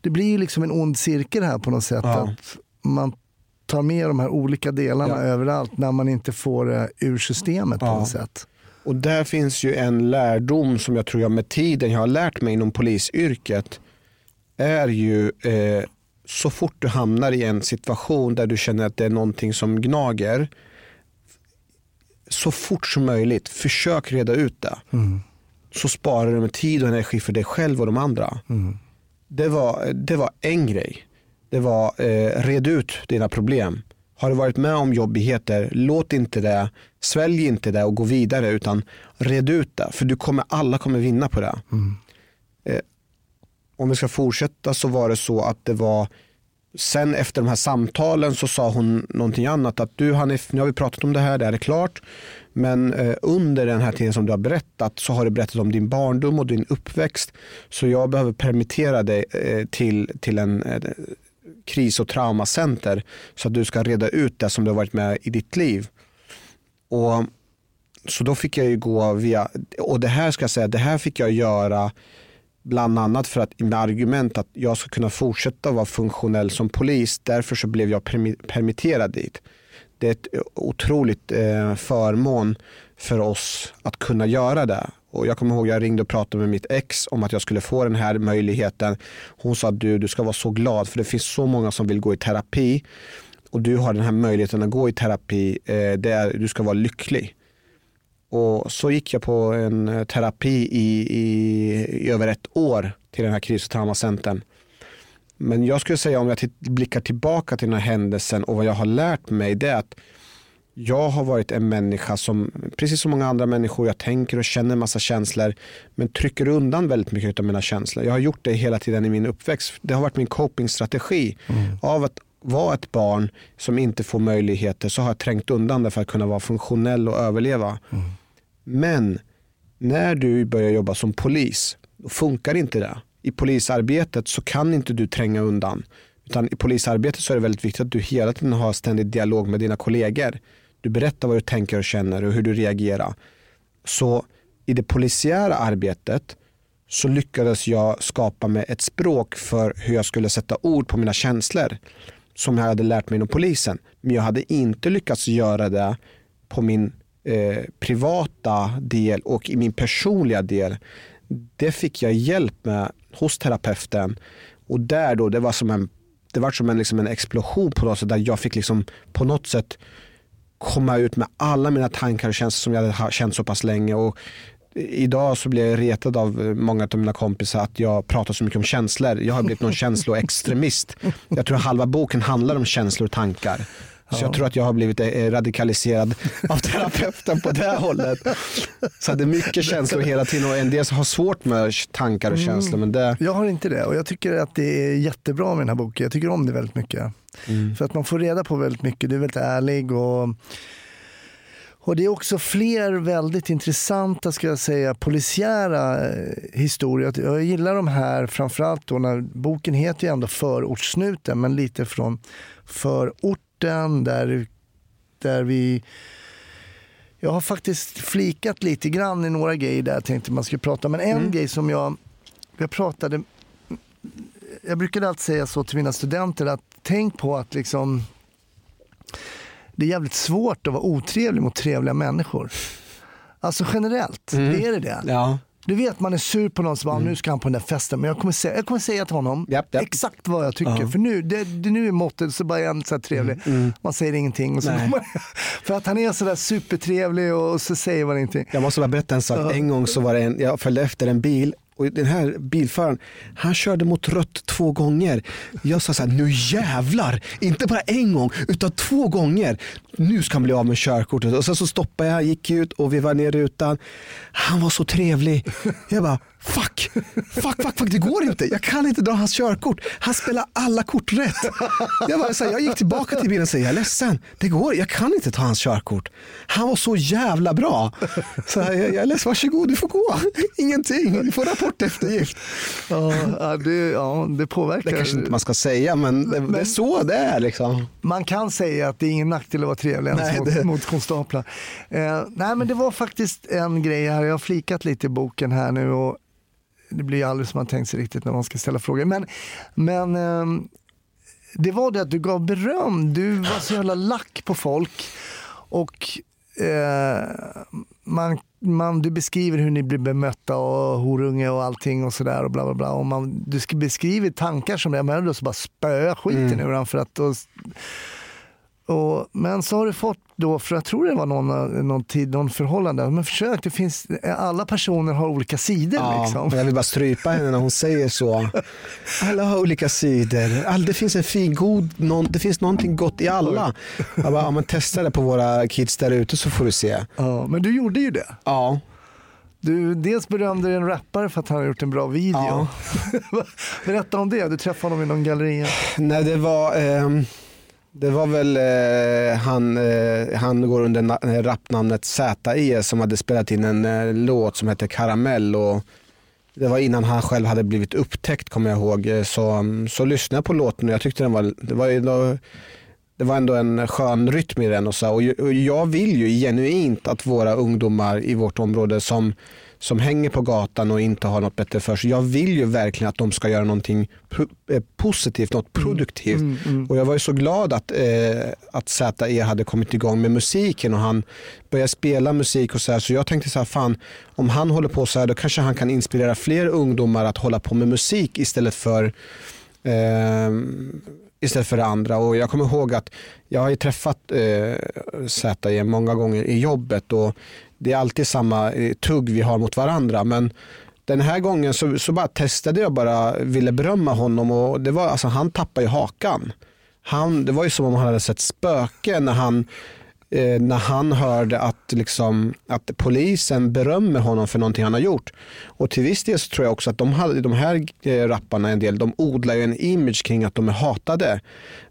det blir liksom en ond cirkel här på något sätt. Ja. Att man tar med de här olika delarna Ja. överallt när man inte får det ur systemet på Ja. något sätt. Och där finns ju en lärdom som jag tror jag med tiden jag har lärt mig inom polisyrket är ju eh, så fort du hamnar i en situation där du känner att det är någonting som gnager så fort som möjligt försök reda ut det. Så sparar du med tid och energi för dig själv och de andra. Det, var, det var en grej. Det var eh, red ut dina problem. Har du varit med om jobbigheter, låt inte det, svälj inte det och gå vidare utan red ut det. För du kommer, alla kommer vinna på det. Eh, om vi ska fortsätta så var det så att det var Sen efter de här samtalen så sa hon någonting annat. Att du Hanif, nu har vi pratat om det här, det här är klart. Men eh, under den här tiden som du har berättat så har du berättat om din barndom och din uppväxt. Så jag behöver permittera dig eh, till, till en eh, kris och traumacenter så att du ska reda ut det som du har varit med i ditt liv. Och så då fick jag ju gå via, och det här ska jag säga, det här fick jag göra bland annat för att med argument att jag ska kunna fortsätta vara funktionell som polis. Därför så blev jag permitterad dit. Det är ett otroligt eh, förmån för oss att kunna göra det. Och jag kommer ihåg jag ringde och pratade med mitt ex om att jag skulle få den här möjligheten. Hon sa du, du ska vara så glad för det finns så många som vill gå i terapi och du har den här möjligheten att gå i terapi. Eh, det är, du ska vara lycklig. Och så gick jag på en eh, terapi i, i, i över ett år till den här kris och traumacentern. Men jag skulle säga om jag blickar tillbaka till den här händelsen och vad jag har lärt mig det är att jag har varit en människa som, precis som många andra människor, jag tänker och känner en massa känslor men trycker undan väldigt mycket av mina känslor. Jag har gjort det hela tiden i min uppväxt. Det har varit min copingstrategi. Av att vara ett barn som inte får möjligheter så har jag trängt undan det för att kunna vara funktionell och överleva. Men när du börjar jobba som polis, då funkar inte det. I polisarbetet så kan inte du tränga undan. Utan i polisarbetet så är det väldigt viktigt att du hela tiden har ständig dialog med dina kollegor. Du berättar vad du tänker och känner och hur du reagerar. Så i det polisiära arbetet så lyckades jag skapa mig ett språk för hur jag skulle sätta ord på mina känslor som jag hade lärt mig inom polisen. Men jag hade inte lyckats göra det på min eh, privata del och i min personliga del. Det fick jag hjälp med hos terapeuten och där då, det var som en, det var som en, liksom en explosion på något sätt där jag fick liksom på något sätt komma ut med alla mina tankar och känslor som jag hade ha- känt så pass länge. Och idag så blir jag retad av många av mina kompisar att jag pratar så mycket om känslor. Jag har blivit någon känsloextremist. Jag tror halva boken handlar om känslor och tankar. Så jag tror att jag har blivit eh, radikaliserad av terapeuten på det hållet. Så det är mycket känslor hela tiden och en del har svårt med tankar och känslor. Men det... Jag har inte det och jag tycker att det är jättebra med den här boken. Jag tycker om det väldigt mycket. För att man får reda på väldigt mycket. Du är väldigt ärlig och och det är också fler väldigt intressanta, ska jag säga, polisiära eh, historier. Jag gillar de här, framförallt då när boken heter ju ändå Förortssnuten, men lite från förorten där, där vi jag har faktiskt flikat lite grann i några grejer där jag tänkte man skulle prata. Men en grej som jag, jag pratade, jag brukade alltid säga så till mina studenter att tänk på att liksom det är jävligt svårt att vara otrevlig mot trevliga människor. Alltså generellt, det är det det. Ja. Du vet man är sur på någon som bara, nu ska han på den där festen. Men jag kommer säga, jag kommer säga till honom Japp, japp. exakt vad jag tycker. Ja. För nu, det, det, nu är måttet så bara är han så här trevlig. Man säger ingenting. Och så Nej. för att han är så där supertrevlig och så säger man ingenting. Jag måste bara berätta en sak. En gång så var det en, jag följde efter en bil och den här bilföraren, han körde mot rött två gånger. Jag sa så här, nu jävlar, inte bara en gång utan två gånger. Nu ska han bli av med körkortet. Och sen så stoppade jag, gick ut och vi var ner i rutan. Han var så trevlig. Jag bara, fuck, fuck, fuck, fuck, det går inte. Jag kan inte dra hans körkort. Han spelar alla kort rätt. Jag, bara, så här, jag gick tillbaka till bilen och sa, jag är ledsen, det går, jag kan inte ta hans körkort. Han var så jävla bra. Så här, jag, jag är ledsen, varsågod, du får gå. Ingenting, du får rapporteftergift. Ja, ja, det, ja, det påverkar. Det kanske inte man ska säga, men det, det är så det är. Liksom. Man kan säga att det är ingen nackdel att vara trevlig ens Nej, mot, det- mot konstaplar. Eh, nej men det var faktiskt en grej här, jag har flikat lite i boken här nu och det blir aldrig som man tänkt sig riktigt när man ska ställa frågor. Men, men ehm, det var det att du gav beröm, du var så jävla lack på folk och eh, man, man, du beskriver hur ni blir bemötta och horunge och allting och sådär och bla bla bla. Och man, du sk- beskriver tankar som det, men då så bara spöa skiten ur den för att då, och, men så har du fått då, för jag tror det var någon, någon tid, någon förhållande, men försök, det finns, alla personer har olika sidor Ja, liksom. jag vill bara strypa henne när hon säger så. Alla har olika sidor. All, det finns en fin, god, någon, det finns någonting gott i alla. Jag bara, ja, men testa det på våra kids där ute så får du se. Ja, men du gjorde ju det. Ja, Du dels berömde en rappare för att han har gjort en bra video. Ja. Berätta om det, du träffade honom i någon galleria. Nej, det var, ehm, det var väl eh, han, eh, han går under na- eh, rapnamnet ZE som hade spelat in en eh, låt som hette Karamell. Och det var innan han själv hade blivit upptäckt kommer jag ihåg. Eh, så, mm, så lyssnade jag på låten och jag tyckte den var, det var, ändå, det var ändå en skön rytm i den. Och, så, och och jag vill ju genuint att våra ungdomar i vårt område som som hänger på gatan och inte har något bättre för sig. Jag vill ju verkligen att de ska göra någonting eh, positivt, något produktivt. Och jag var ju så glad att, eh, att ZE hade kommit igång med musiken och han började spela musik och så här. Så jag tänkte så här, fan om han håller på så här då kanske han kan inspirera fler ungdomar att hålla på med musik istället för eh, istället för det andra. Och jag kommer ihåg att jag har ju träffat eh, ZE många gånger i jobbet och det är alltid samma eh, tugg vi har mot varandra. Men den här gången så, så bara testade jag bara, ville berömma honom och det var, alltså, han tappade ju hakan. Han, det var ju som om han hade sett spöken när han eh, när han hörde att, liksom, att polisen berömmer honom för någonting han har gjort. Och till viss del så tror jag också att de, hade, de här eh, rapparna, en del, de odlar ju en image kring att de är hatade.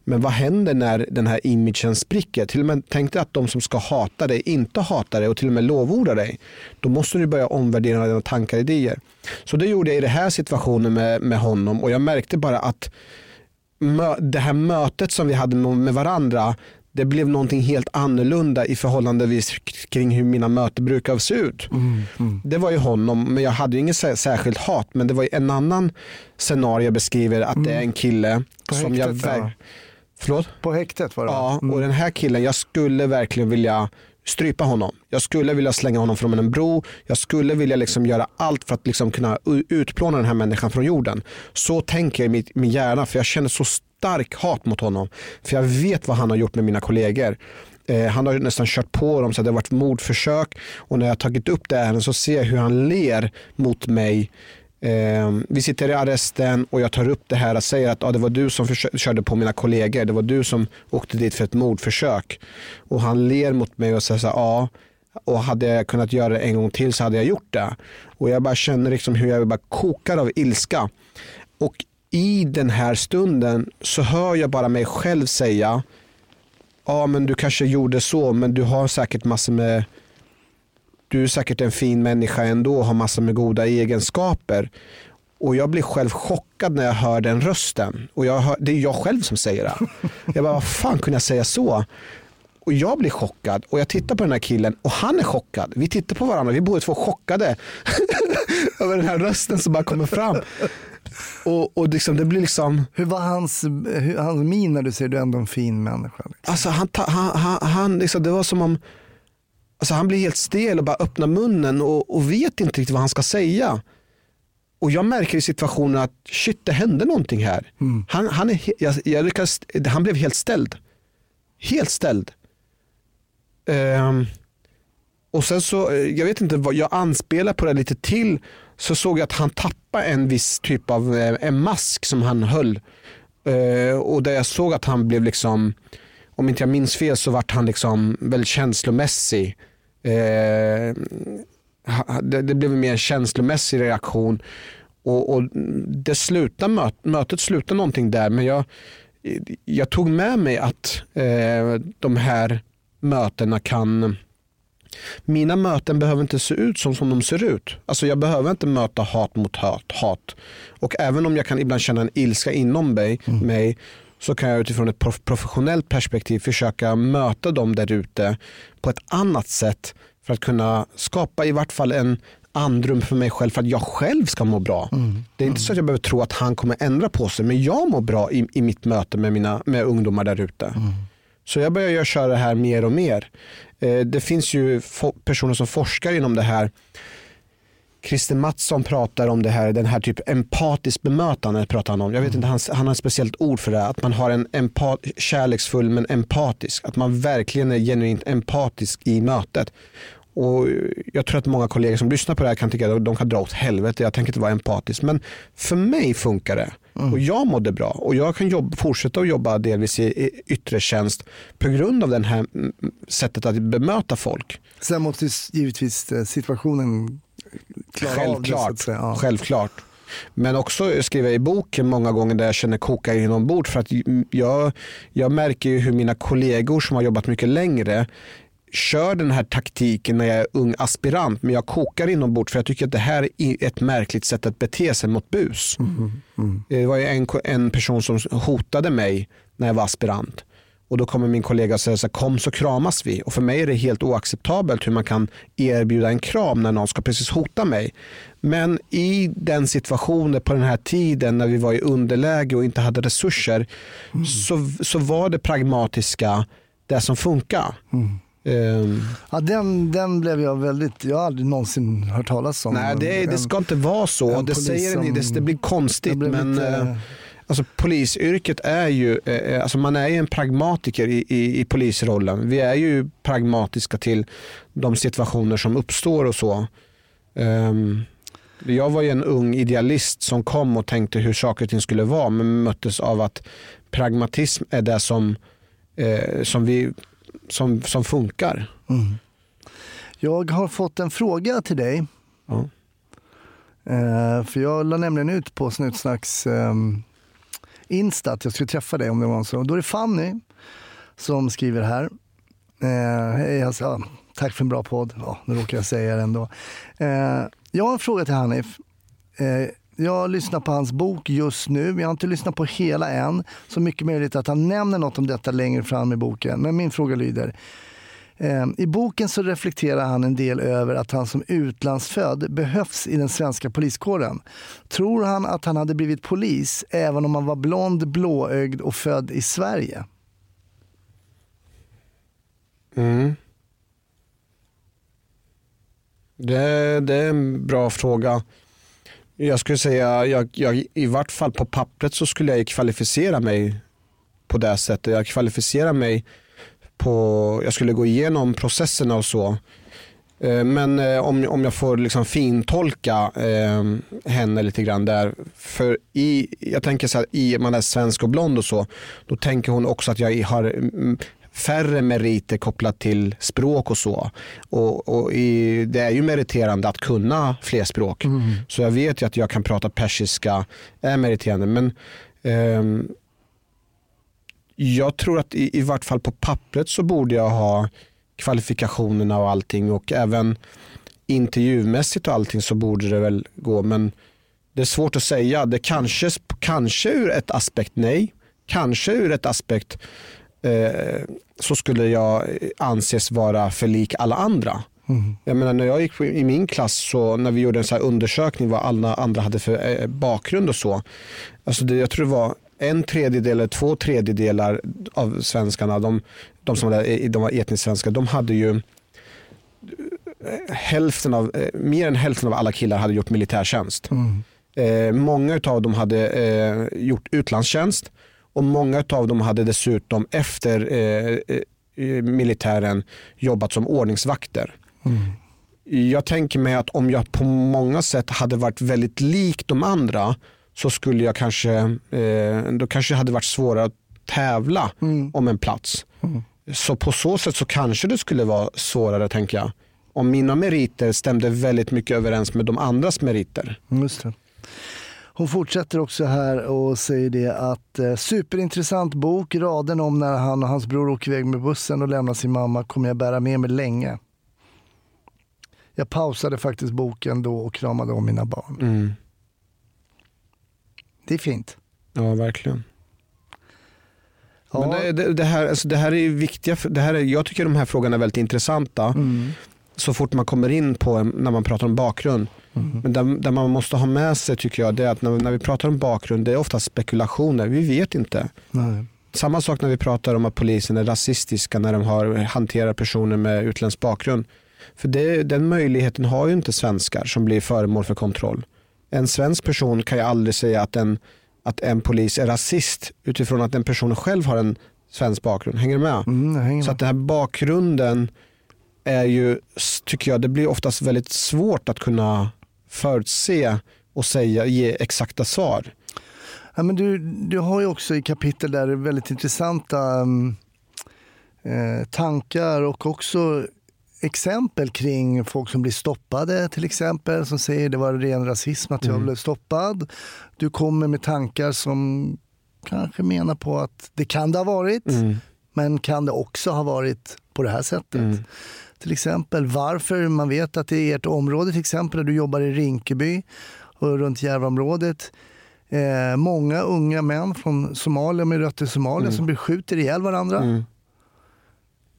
Men vad händer när den här imagen spricker? Till och med tänk dig att de som ska hata dig inte hatar dig och till och med lovordar dig. Då måste du börja omvärdera dina tankar och idéer. Så det gjorde jag i den här situationen med, med honom och jag märkte bara att det här mötet som vi hade med varandra det blev någonting helt annorlunda i förhållandevis k- kring hur mina möten brukar se ut. Det var ju honom, men jag hade ju inget sär- särskilt hat. Men det var ju en annan scenario jag beskriver att det är en kille På som jag... häktet, ver- ja. Förlåt? På häktet var det Ja, och den här killen, jag skulle verkligen vilja strypa honom. Jag skulle vilja slänga honom från en bro. Jag skulle vilja liksom göra allt för att liksom kunna utplåna den här människan från jorden. Så tänker jag i min hjärna för jag känner så stark hat mot honom. För jag vet vad han har gjort med mina kollegor. Eh, han har ju nästan kört på dem så det har varit mordförsök och när jag har tagit upp det här så ser jag hur han ler mot mig. Eh, vi sitter i arresten och jag tar upp det här och säger att ah, det var du som körde på mina kollegor. Det var du som åkte dit för ett mordförsök. Och han ler mot mig och säger så här, ja. Och hade jag kunnat göra det en gång till så hade jag gjort det. Och jag bara känner liksom hur jag bara kokar av ilska. Och i den här stunden så hör jag bara mig själv säga ja men du kanske gjorde så men du har säkert massor med du är säkert en fin människa ändå och har massor med goda egenskaper. Och jag blir själv chockad när jag hör den rösten. Och hör, det är jag själv som säger det. Jag bara, vad fan kunde jag säga så? Och jag blir chockad och jag tittar på den här killen och han är chockad. Vi tittar på varandra, vi är båda två chockade över den här rösten som bara kommer fram. Och, och liksom, det blir liksom, Hur var hans, hur, hans min när du säger du är ändå en fin människa? Liksom? Alltså han, han, han, han liksom, det var som om alltså han blir helt stel och bara öppnar munnen och, och vet inte riktigt vad han ska säga. Och jag märker i situationen att shit det hände någonting här. Han, han, är, jag, jag lyckas, han blev helt ställd. Helt ställd. Ehm, och sen så, eh, jag vet inte vad, jag anspelar på det lite till. Så såg jag att han tappade en viss typ av eh, en mask som han höll. Eh, och där jag såg att han blev liksom, om inte jag minns fel så vart han liksom väldigt känslomässig. Eh, det, det blev mer en känslomässig reaktion. Och, och det slutade, möt, mötet slutade någonting där men jag, jag tog med mig att eh, de här mötena kan mina möten behöver inte se ut som, som de ser ut. Alltså jag behöver inte möta hat mot hat, hat. Och även om jag kan ibland känna en ilska inom mig, mig så kan jag utifrån ett prof- professionellt perspektiv försöka möta dem där ute på ett annat sätt för att kunna skapa i vart fall en andrum för mig själv för att jag själv ska må bra. Det är inte så att jag behöver tro att han kommer ändra på sig men jag mår bra i, i mitt möte med, mina, med ungdomar där ute. Så jag börjar köra det här mer och mer. Eh, det finns ju personer som forskar inom det här. Christer Mattsson pratar om det här, den här typ empatiskt bemötande pratar han om. Jag vet inte, han, han har ett speciellt ord för det. Att man har en empat, kärleksfull men empatisk. Att man verkligen är genuint empatisk i mötet. Och jag tror att många kollegor som lyssnar på det här kan tycka att de kan dra åt helvete. Jag tänker inte vara empatisk. Men för mig funkar det. Och jag mådde bra. Och jag kan jobba, fortsätta att jobba delvis i, i yttre tjänst på grund av det här mm, sättet att bemöta folk. Sen måste givetvis eh, situationen klara av det. Självklart. att säga. Ja. Självklart. Men också skriver jag i boken många gånger där jag känner koka inombords för att jag, jag märker ju hur mina kollegor som har jobbat mycket längre kör den här taktiken när jag är ung aspirant men jag kokar inombords för jag tycker att det här är ett märkligt sätt att bete sig mot bus. Det var ju en, en person som hotade mig när jag var aspirant. Och då kommer min kollega och säger så här, kom så kramas vi. Och för mig är det helt oacceptabelt hur man kan erbjuda en kram när någon ska precis hota mig. Men i den situationen på den här tiden när vi var i underläge och inte hade resurser så, så var det pragmatiska det som funkar. Ehm, Ja, den, den blev jag väldigt, jag har aldrig någonsin hört talas om. nej, det, det ska inte vara så. Det, säger ni, det, det blir konstigt. Blev men, lite- eh, Alltså polisyrket är ju, eh, alltså man är ju en pragmatiker i, i, i polisrollen. Vi är ju pragmatiska till de situationer som uppstår och så. Ehm, jag var ju en ung idealist som kom och tänkte hur saker och ting skulle vara men möttes av att pragmatism är det som, eh, som, vi, som, som funkar. Jag har fått en fråga till dig. Ja. Eh, för jag la nämligen ut på Snutsnacks um, Insta att jag skulle träffa dig om det var så. Då är det Fanny som skriver här. Eh, hej, alltså, ja, tack för en bra podd. Ja, nu råkar jag säga det ändå. Eh, jag har en fråga till Hanif. Eh, jag lyssnar på hans bok just nu. Jag har inte lyssnat på hela än. Så mycket möjligt att han nämner något om detta längre fram i boken. Men min fråga lyder. Eh, I boken så reflekterar han en del över att han som utlandsfödd behövs i den svenska poliskåren. Tror han att han hade blivit polis även om han var blond, blåögd och född i Sverige? Mm. Det, det är en bra fråga. Jag skulle säga, jag, jag, i vart fall på pappret så skulle jag kvalificera mig på det sättet. Jag kvalificerar mig på, jag skulle gå igenom processerna och så. Eh, Men eh, om, om jag får liksom fintolka eh, henne lite grann där. För i, jag tänker så här, i man är svensk och blond och så, då tänker hon också att jag har mm, färre meriter kopplat till språk och så. Och, och i, det är ju meriterande att kunna fler språk. Så jag vet ju att jag kan prata persiska, är meriterande. Men ehm, jag tror att i, i vart fall på pappret så borde jag ha kvalifikationerna och allting och även intervjumässigt och allting så borde det väl gå. Men det är svårt att säga. Det kanske, kanske ur ett aspekt nej. Kanske ur ett aspekt eh, så skulle jag anses vara för lik alla andra. Jag menar, när jag gick i min klass så när vi gjorde en så här undersökning vad alla andra hade för eh, bakgrund och så. Alltså det, jag tror det var en tredjedel eller två tredjedelar av svenskarna, de, de som var, de var etniskt svenska, de hade ju eh, hälften av, eh, mer än hälften av alla killar hade gjort militärtjänst. Eh, många av dem hade eh, gjort utlandstjänst och många av dem hade dessutom efter eh, eh, militären jobbat som ordningsvakter. Jag tänker mig att om jag på många sätt hade varit väldigt lik de andra så skulle jag kanske, eh, då kanske det hade varit svårare att tävla om en plats. Så på så sätt så kanske det skulle vara svårare tänker jag. Om mina meriter stämde väldigt mycket överens med de andras meriter. Just det. Hon fortsätter också här och säger det att eh, superintressant bok, raden om när han och hans bror åker iväg med bussen och lämnar sin mamma kommer jag bära med mig länge. Jag pausade faktiskt boken då och kramade om mina barn. Mm. Det är fint. Ja, verkligen. Ja. Men det, det, här, alltså det här är viktiga, det här är, jag tycker de här frågorna är väldigt intressanta. Mm. Så fort man kommer in på när man pratar om bakgrund. Mm. Men där, där man måste ha med sig tycker jag, det är att när, när vi pratar om bakgrund, det är ofta spekulationer. Vi vet inte. Nej. Samma sak när vi pratar om att polisen är rasistiska när de har, hanterar personer med utländsk bakgrund. För det, den möjligheten har ju inte svenskar som blir föremål för kontroll. En svensk person kan ju aldrig säga att en, att en polis är rasist utifrån att den personen själv har en svensk bakgrund. Hänger du med? Mm, hänger Så med. att den här bakgrunden är ju, tycker jag, det blir oftast väldigt svårt att kunna förutse och säga, ge exakta svar. Ja, men du, du har ju också i kapitel där väldigt intressanta um, eh, tankar och också exempel kring folk som blir stoppade till exempel. Som säger det var ren rasism att jag blev stoppad. Du kommer med tankar som kanske menar på att det kan det ha varit. Men kan det också ha varit på det här sättet? Till exempel varför man vet att det är ert område till exempel där du jobbar i Rinkeby och runt Järvaområdet. Eh, många unga män från Somalia med rötter i Somalia som beskjuter ihjäl varandra.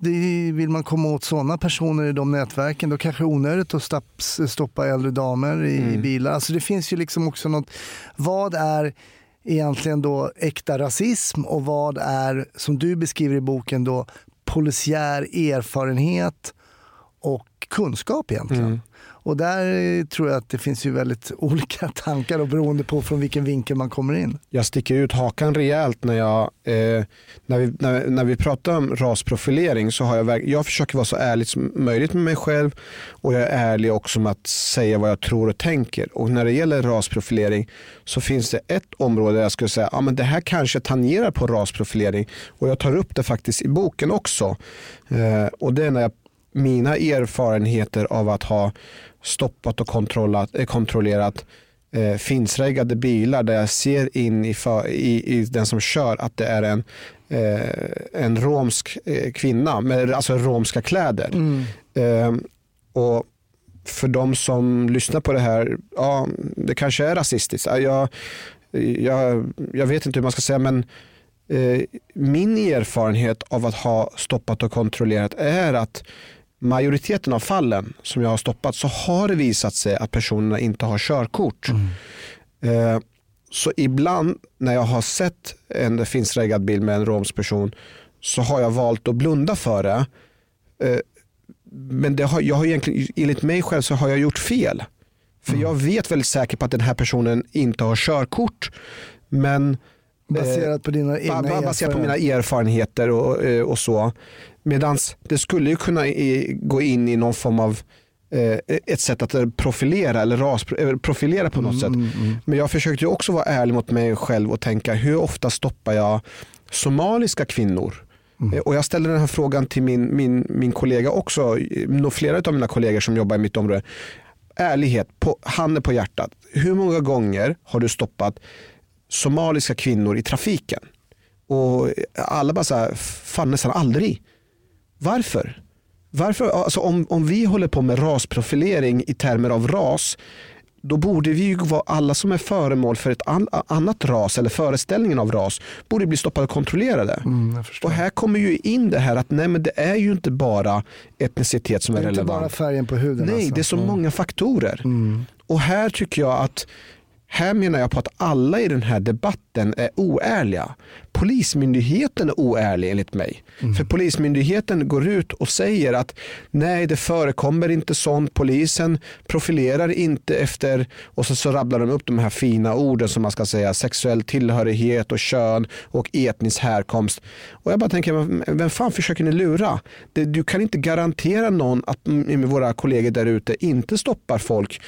Det, vill man komma åt sådana personer i de nätverken då kanske det är onödigt att stopps, stoppa äldre damer i, i bilar. Alltså det finns ju liksom också något, vad är egentligen då äkta rasism och vad är, som du beskriver i boken, då polisiär erfarenhet och kunskap egentligen. Och där eh, tror jag att det finns ju väldigt olika tankar och beroende på från vilken vinkel man kommer in. jag sticker ut hakan rejält när jag, eh, när, vi, när, när vi pratar om rasprofilering så har jag, jag försöker vara så ärlig som möjligt med mig själv och jag är ärlig också med att säga vad jag tror och tänker. Och när det gäller rasprofilering så finns det ett område där jag skulle säga, att men det här kanske tangerar på rasprofilering och jag tar upp det faktiskt i boken också. Eh, och det är när jag, mina erfarenheter av att ha stoppat och kontrollerat, eh, kontrollerat eh, finnsreggade bilar där jag ser in i, för, i, i den som kör att det är en, eh, en romsk eh, kvinna med alltså romska kläder. Eh, och för de som lyssnar på det här, ja det kanske är rasistiskt. Ja, Jag, jag, jag vet inte hur man ska säga men eh, min erfarenhet av att ha stoppat och kontrollerat är att majoriteten av fallen som jag har stoppat så har det visat sig att personerna inte har körkort. Eh, så ibland när jag har sett en finnsreggad bil med en romsk person så har jag valt att blunda för det. Eh, men det har, jag har egentligen, enligt mig själv så har jag gjort fel. För jag vet väldigt säkert på att den här personen inte har körkort. Men Baserat på dina egna ba- ba- baserat på mina erfarenheter. och, eh, och så. Medan det skulle ju kunna i, gå in i någon form av eh, ett sätt att profilera eller rasprofilera på något sätt. Men jag försökte ju också vara ärlig mot mig själv och tänka hur ofta stoppar jag somaliska kvinnor? Eh, Och jag ställde den här frågan till min, min, min kollega också, flera av mina kollegor som jobbar i mitt område. Ärlighet, på, handen på hjärtat. Hur många gånger har du stoppat somaliska kvinnor i trafiken? Och alla bara så här, fan nästan aldrig. Varför? Varför? Alltså om, om vi håller på med rasprofilering i termer av ras, då borde vi ju vara, alla som är föremål för ett an, annat ras eller föreställningen av ras, borde bli stoppade och kontrollerade. Mm, och här kommer ju in det här att nej men det är ju inte bara etnicitet som det är, är inte relevant. bara färgen på huden. Nej, alltså. det är så Mm. många faktorer. Mm. Och här tycker jag att här menar jag på att alla i den här debatten är oärliga. Polismyndigheten är oärlig enligt mig. För Polismyndigheten går ut och säger att nej det förekommer inte sånt. Polisen profilerar inte efter och så, så rabblar de upp de här fina orden som man ska säga sexuell tillhörighet och kön och etnisk härkomst. Och jag bara tänker, vem fan försöker ni lura? Du kan inte garantera någon att mm, våra kollegor där ute inte stoppar folk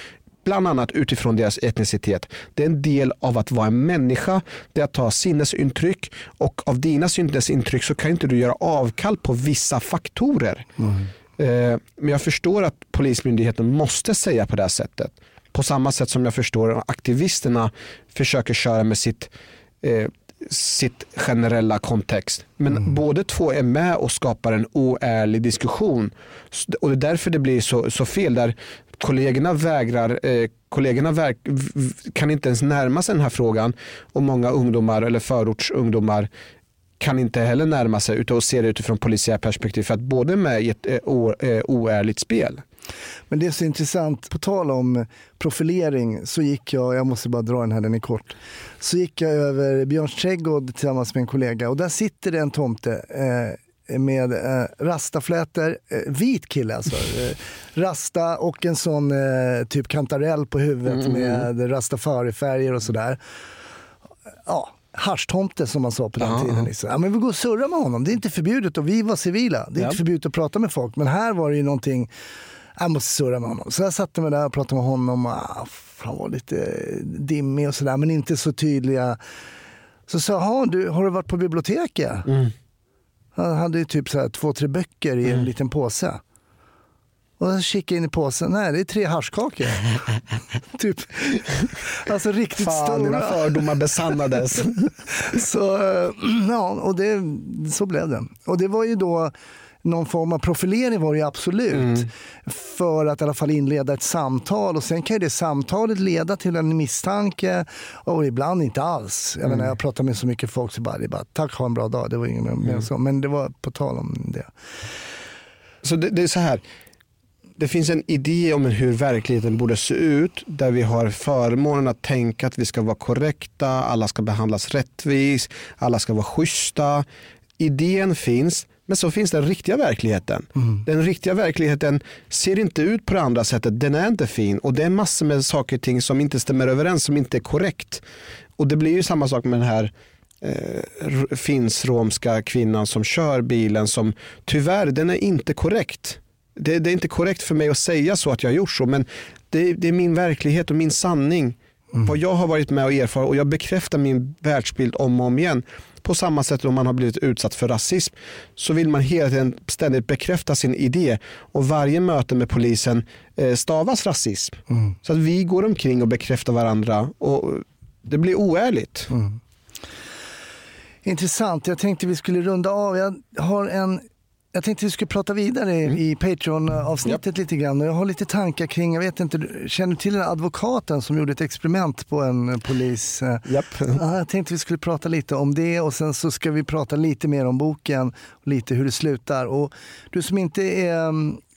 bland annat utifrån deras etnicitet. Det är en del av att vara en människa, det är att ta sinnesintryck och av dina sinnesintryck så kan inte du göra avkall på vissa faktorer. Eh, Men jag förstår att Polismyndigheten måste säga på det här sättet. På samma sätt som jag förstår att aktivisterna försöker köra med sitt eh, sitt generella kontext. Men båda två är med och skapar en oärlig diskussion. Och det är därför det blir så, så fel. Där kollegorna vägrar, eh, kollegorna väg, kan inte ens närma sig den här frågan och många ungdomar eller förortsungdomar kan inte heller närma sig utan att se det utifrån polisiär perspektiv för att båda är med i ett eh, o, eh, oärligt spel. Men det är så intressant, på tal om profilering så gick jag, jag måste bara dra den här, den är kort. Så gick jag över Björns trädgård tillsammans med en kollega och där sitter det en tomte eh, med eh, rastaflätor, eh, vit kille alltså. Eh, rasta och en sån eh, typ kantarell på huvudet med rastafari-färger och sådär. Ja, haschtomte som man sa på den Ja, tiden. Liksom. Ja, men vi går och surrar med honom, det är inte förbjudet och vi var civila. Det är Ja. inte förbjudet att prata med folk men här var det ju någonting jag måste surra med honom. Så jag satte mig där och pratade med honom. Och, ah, han var lite dimmig och sådär, men inte så tydliga. Så sa du, har du varit på biblioteket? Han hade ju typ så här två, tre böcker i en liten påse. Och så kikade jag in i påsen, nej det är tre haschkakor. typ, alltså riktigt Fan, dina stora. fördomar besannades. Så, eh, ja, och det, så blev det. Och det var ju då någon form av profilering var det absolut. För att i alla fall inleda ett samtal och sen kan ju det samtalet leda till en misstanke och ibland inte alls. Jag menar jag pratar med så mycket folk så bara, det bara tack ha en bra dag. Det var inget mer mer så. Men det var på tal om det. Så det, det är så här. Det finns en idé om hur verkligheten borde se ut där vi har förmånen att tänka att vi ska vara korrekta, alla ska behandlas rättvis, alla ska vara schyssta. Idén finns, men så finns den riktiga verkligheten. Den riktiga verkligheten ser inte ut på det andra sättet, den är inte fin och det är massor med saker och ting som inte stämmer överens, som inte är korrekt. Och det blir ju samma sak med den här eh, finsk-romska kvinnan som kör bilen som tyvärr, den är inte korrekt. Det, det är inte korrekt för mig att säga så att jag har gjort så men det, det är min verklighet och min sanning. Vad jag har varit med och erfarit och jag bekräftar min världsbild om och om igen. På samma sätt om man har blivit utsatt för rasism så vill man hela tiden ständigt bekräfta sin idé och varje möte med polisen eh, stavas rasism. Så att vi går omkring och bekräftar varandra och det blir oärligt. Intressant. Jag tänkte vi skulle runda av. Jag har en jag tänkte vi skulle prata vidare i Patreon-avsnittet lite grann. Jag har lite tankar kring, jag vet inte, känner du till den advokaten som gjorde ett experiment på en eh, polis? eh, Japp. Ja, jag tänkte vi skulle prata lite om det och sen så ska vi prata lite mer om boken och lite hur det slutar. Och du som inte är,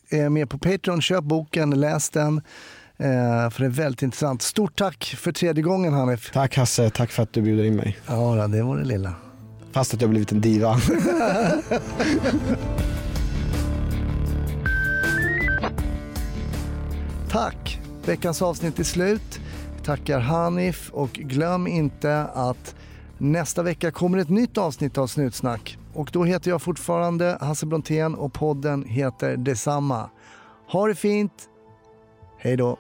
är med på Patreon, köp boken, läs den. Eh, för det är väldigt intressant. Stort tack för tredje gången Hanif. Tack Hasse, tack för att du bjuder in mig. Ja, det var det lilla. Fast att jag blivit en diva. Tack! Veckans avsnitt är slut. Vi tackar Hanif och glöm inte att Nästa vecka kommer ett nytt avsnitt av Snutsnack. Och då heter jag fortfarande Hasse Brontén och podden heter detsamma. Ha det fint. Hej då.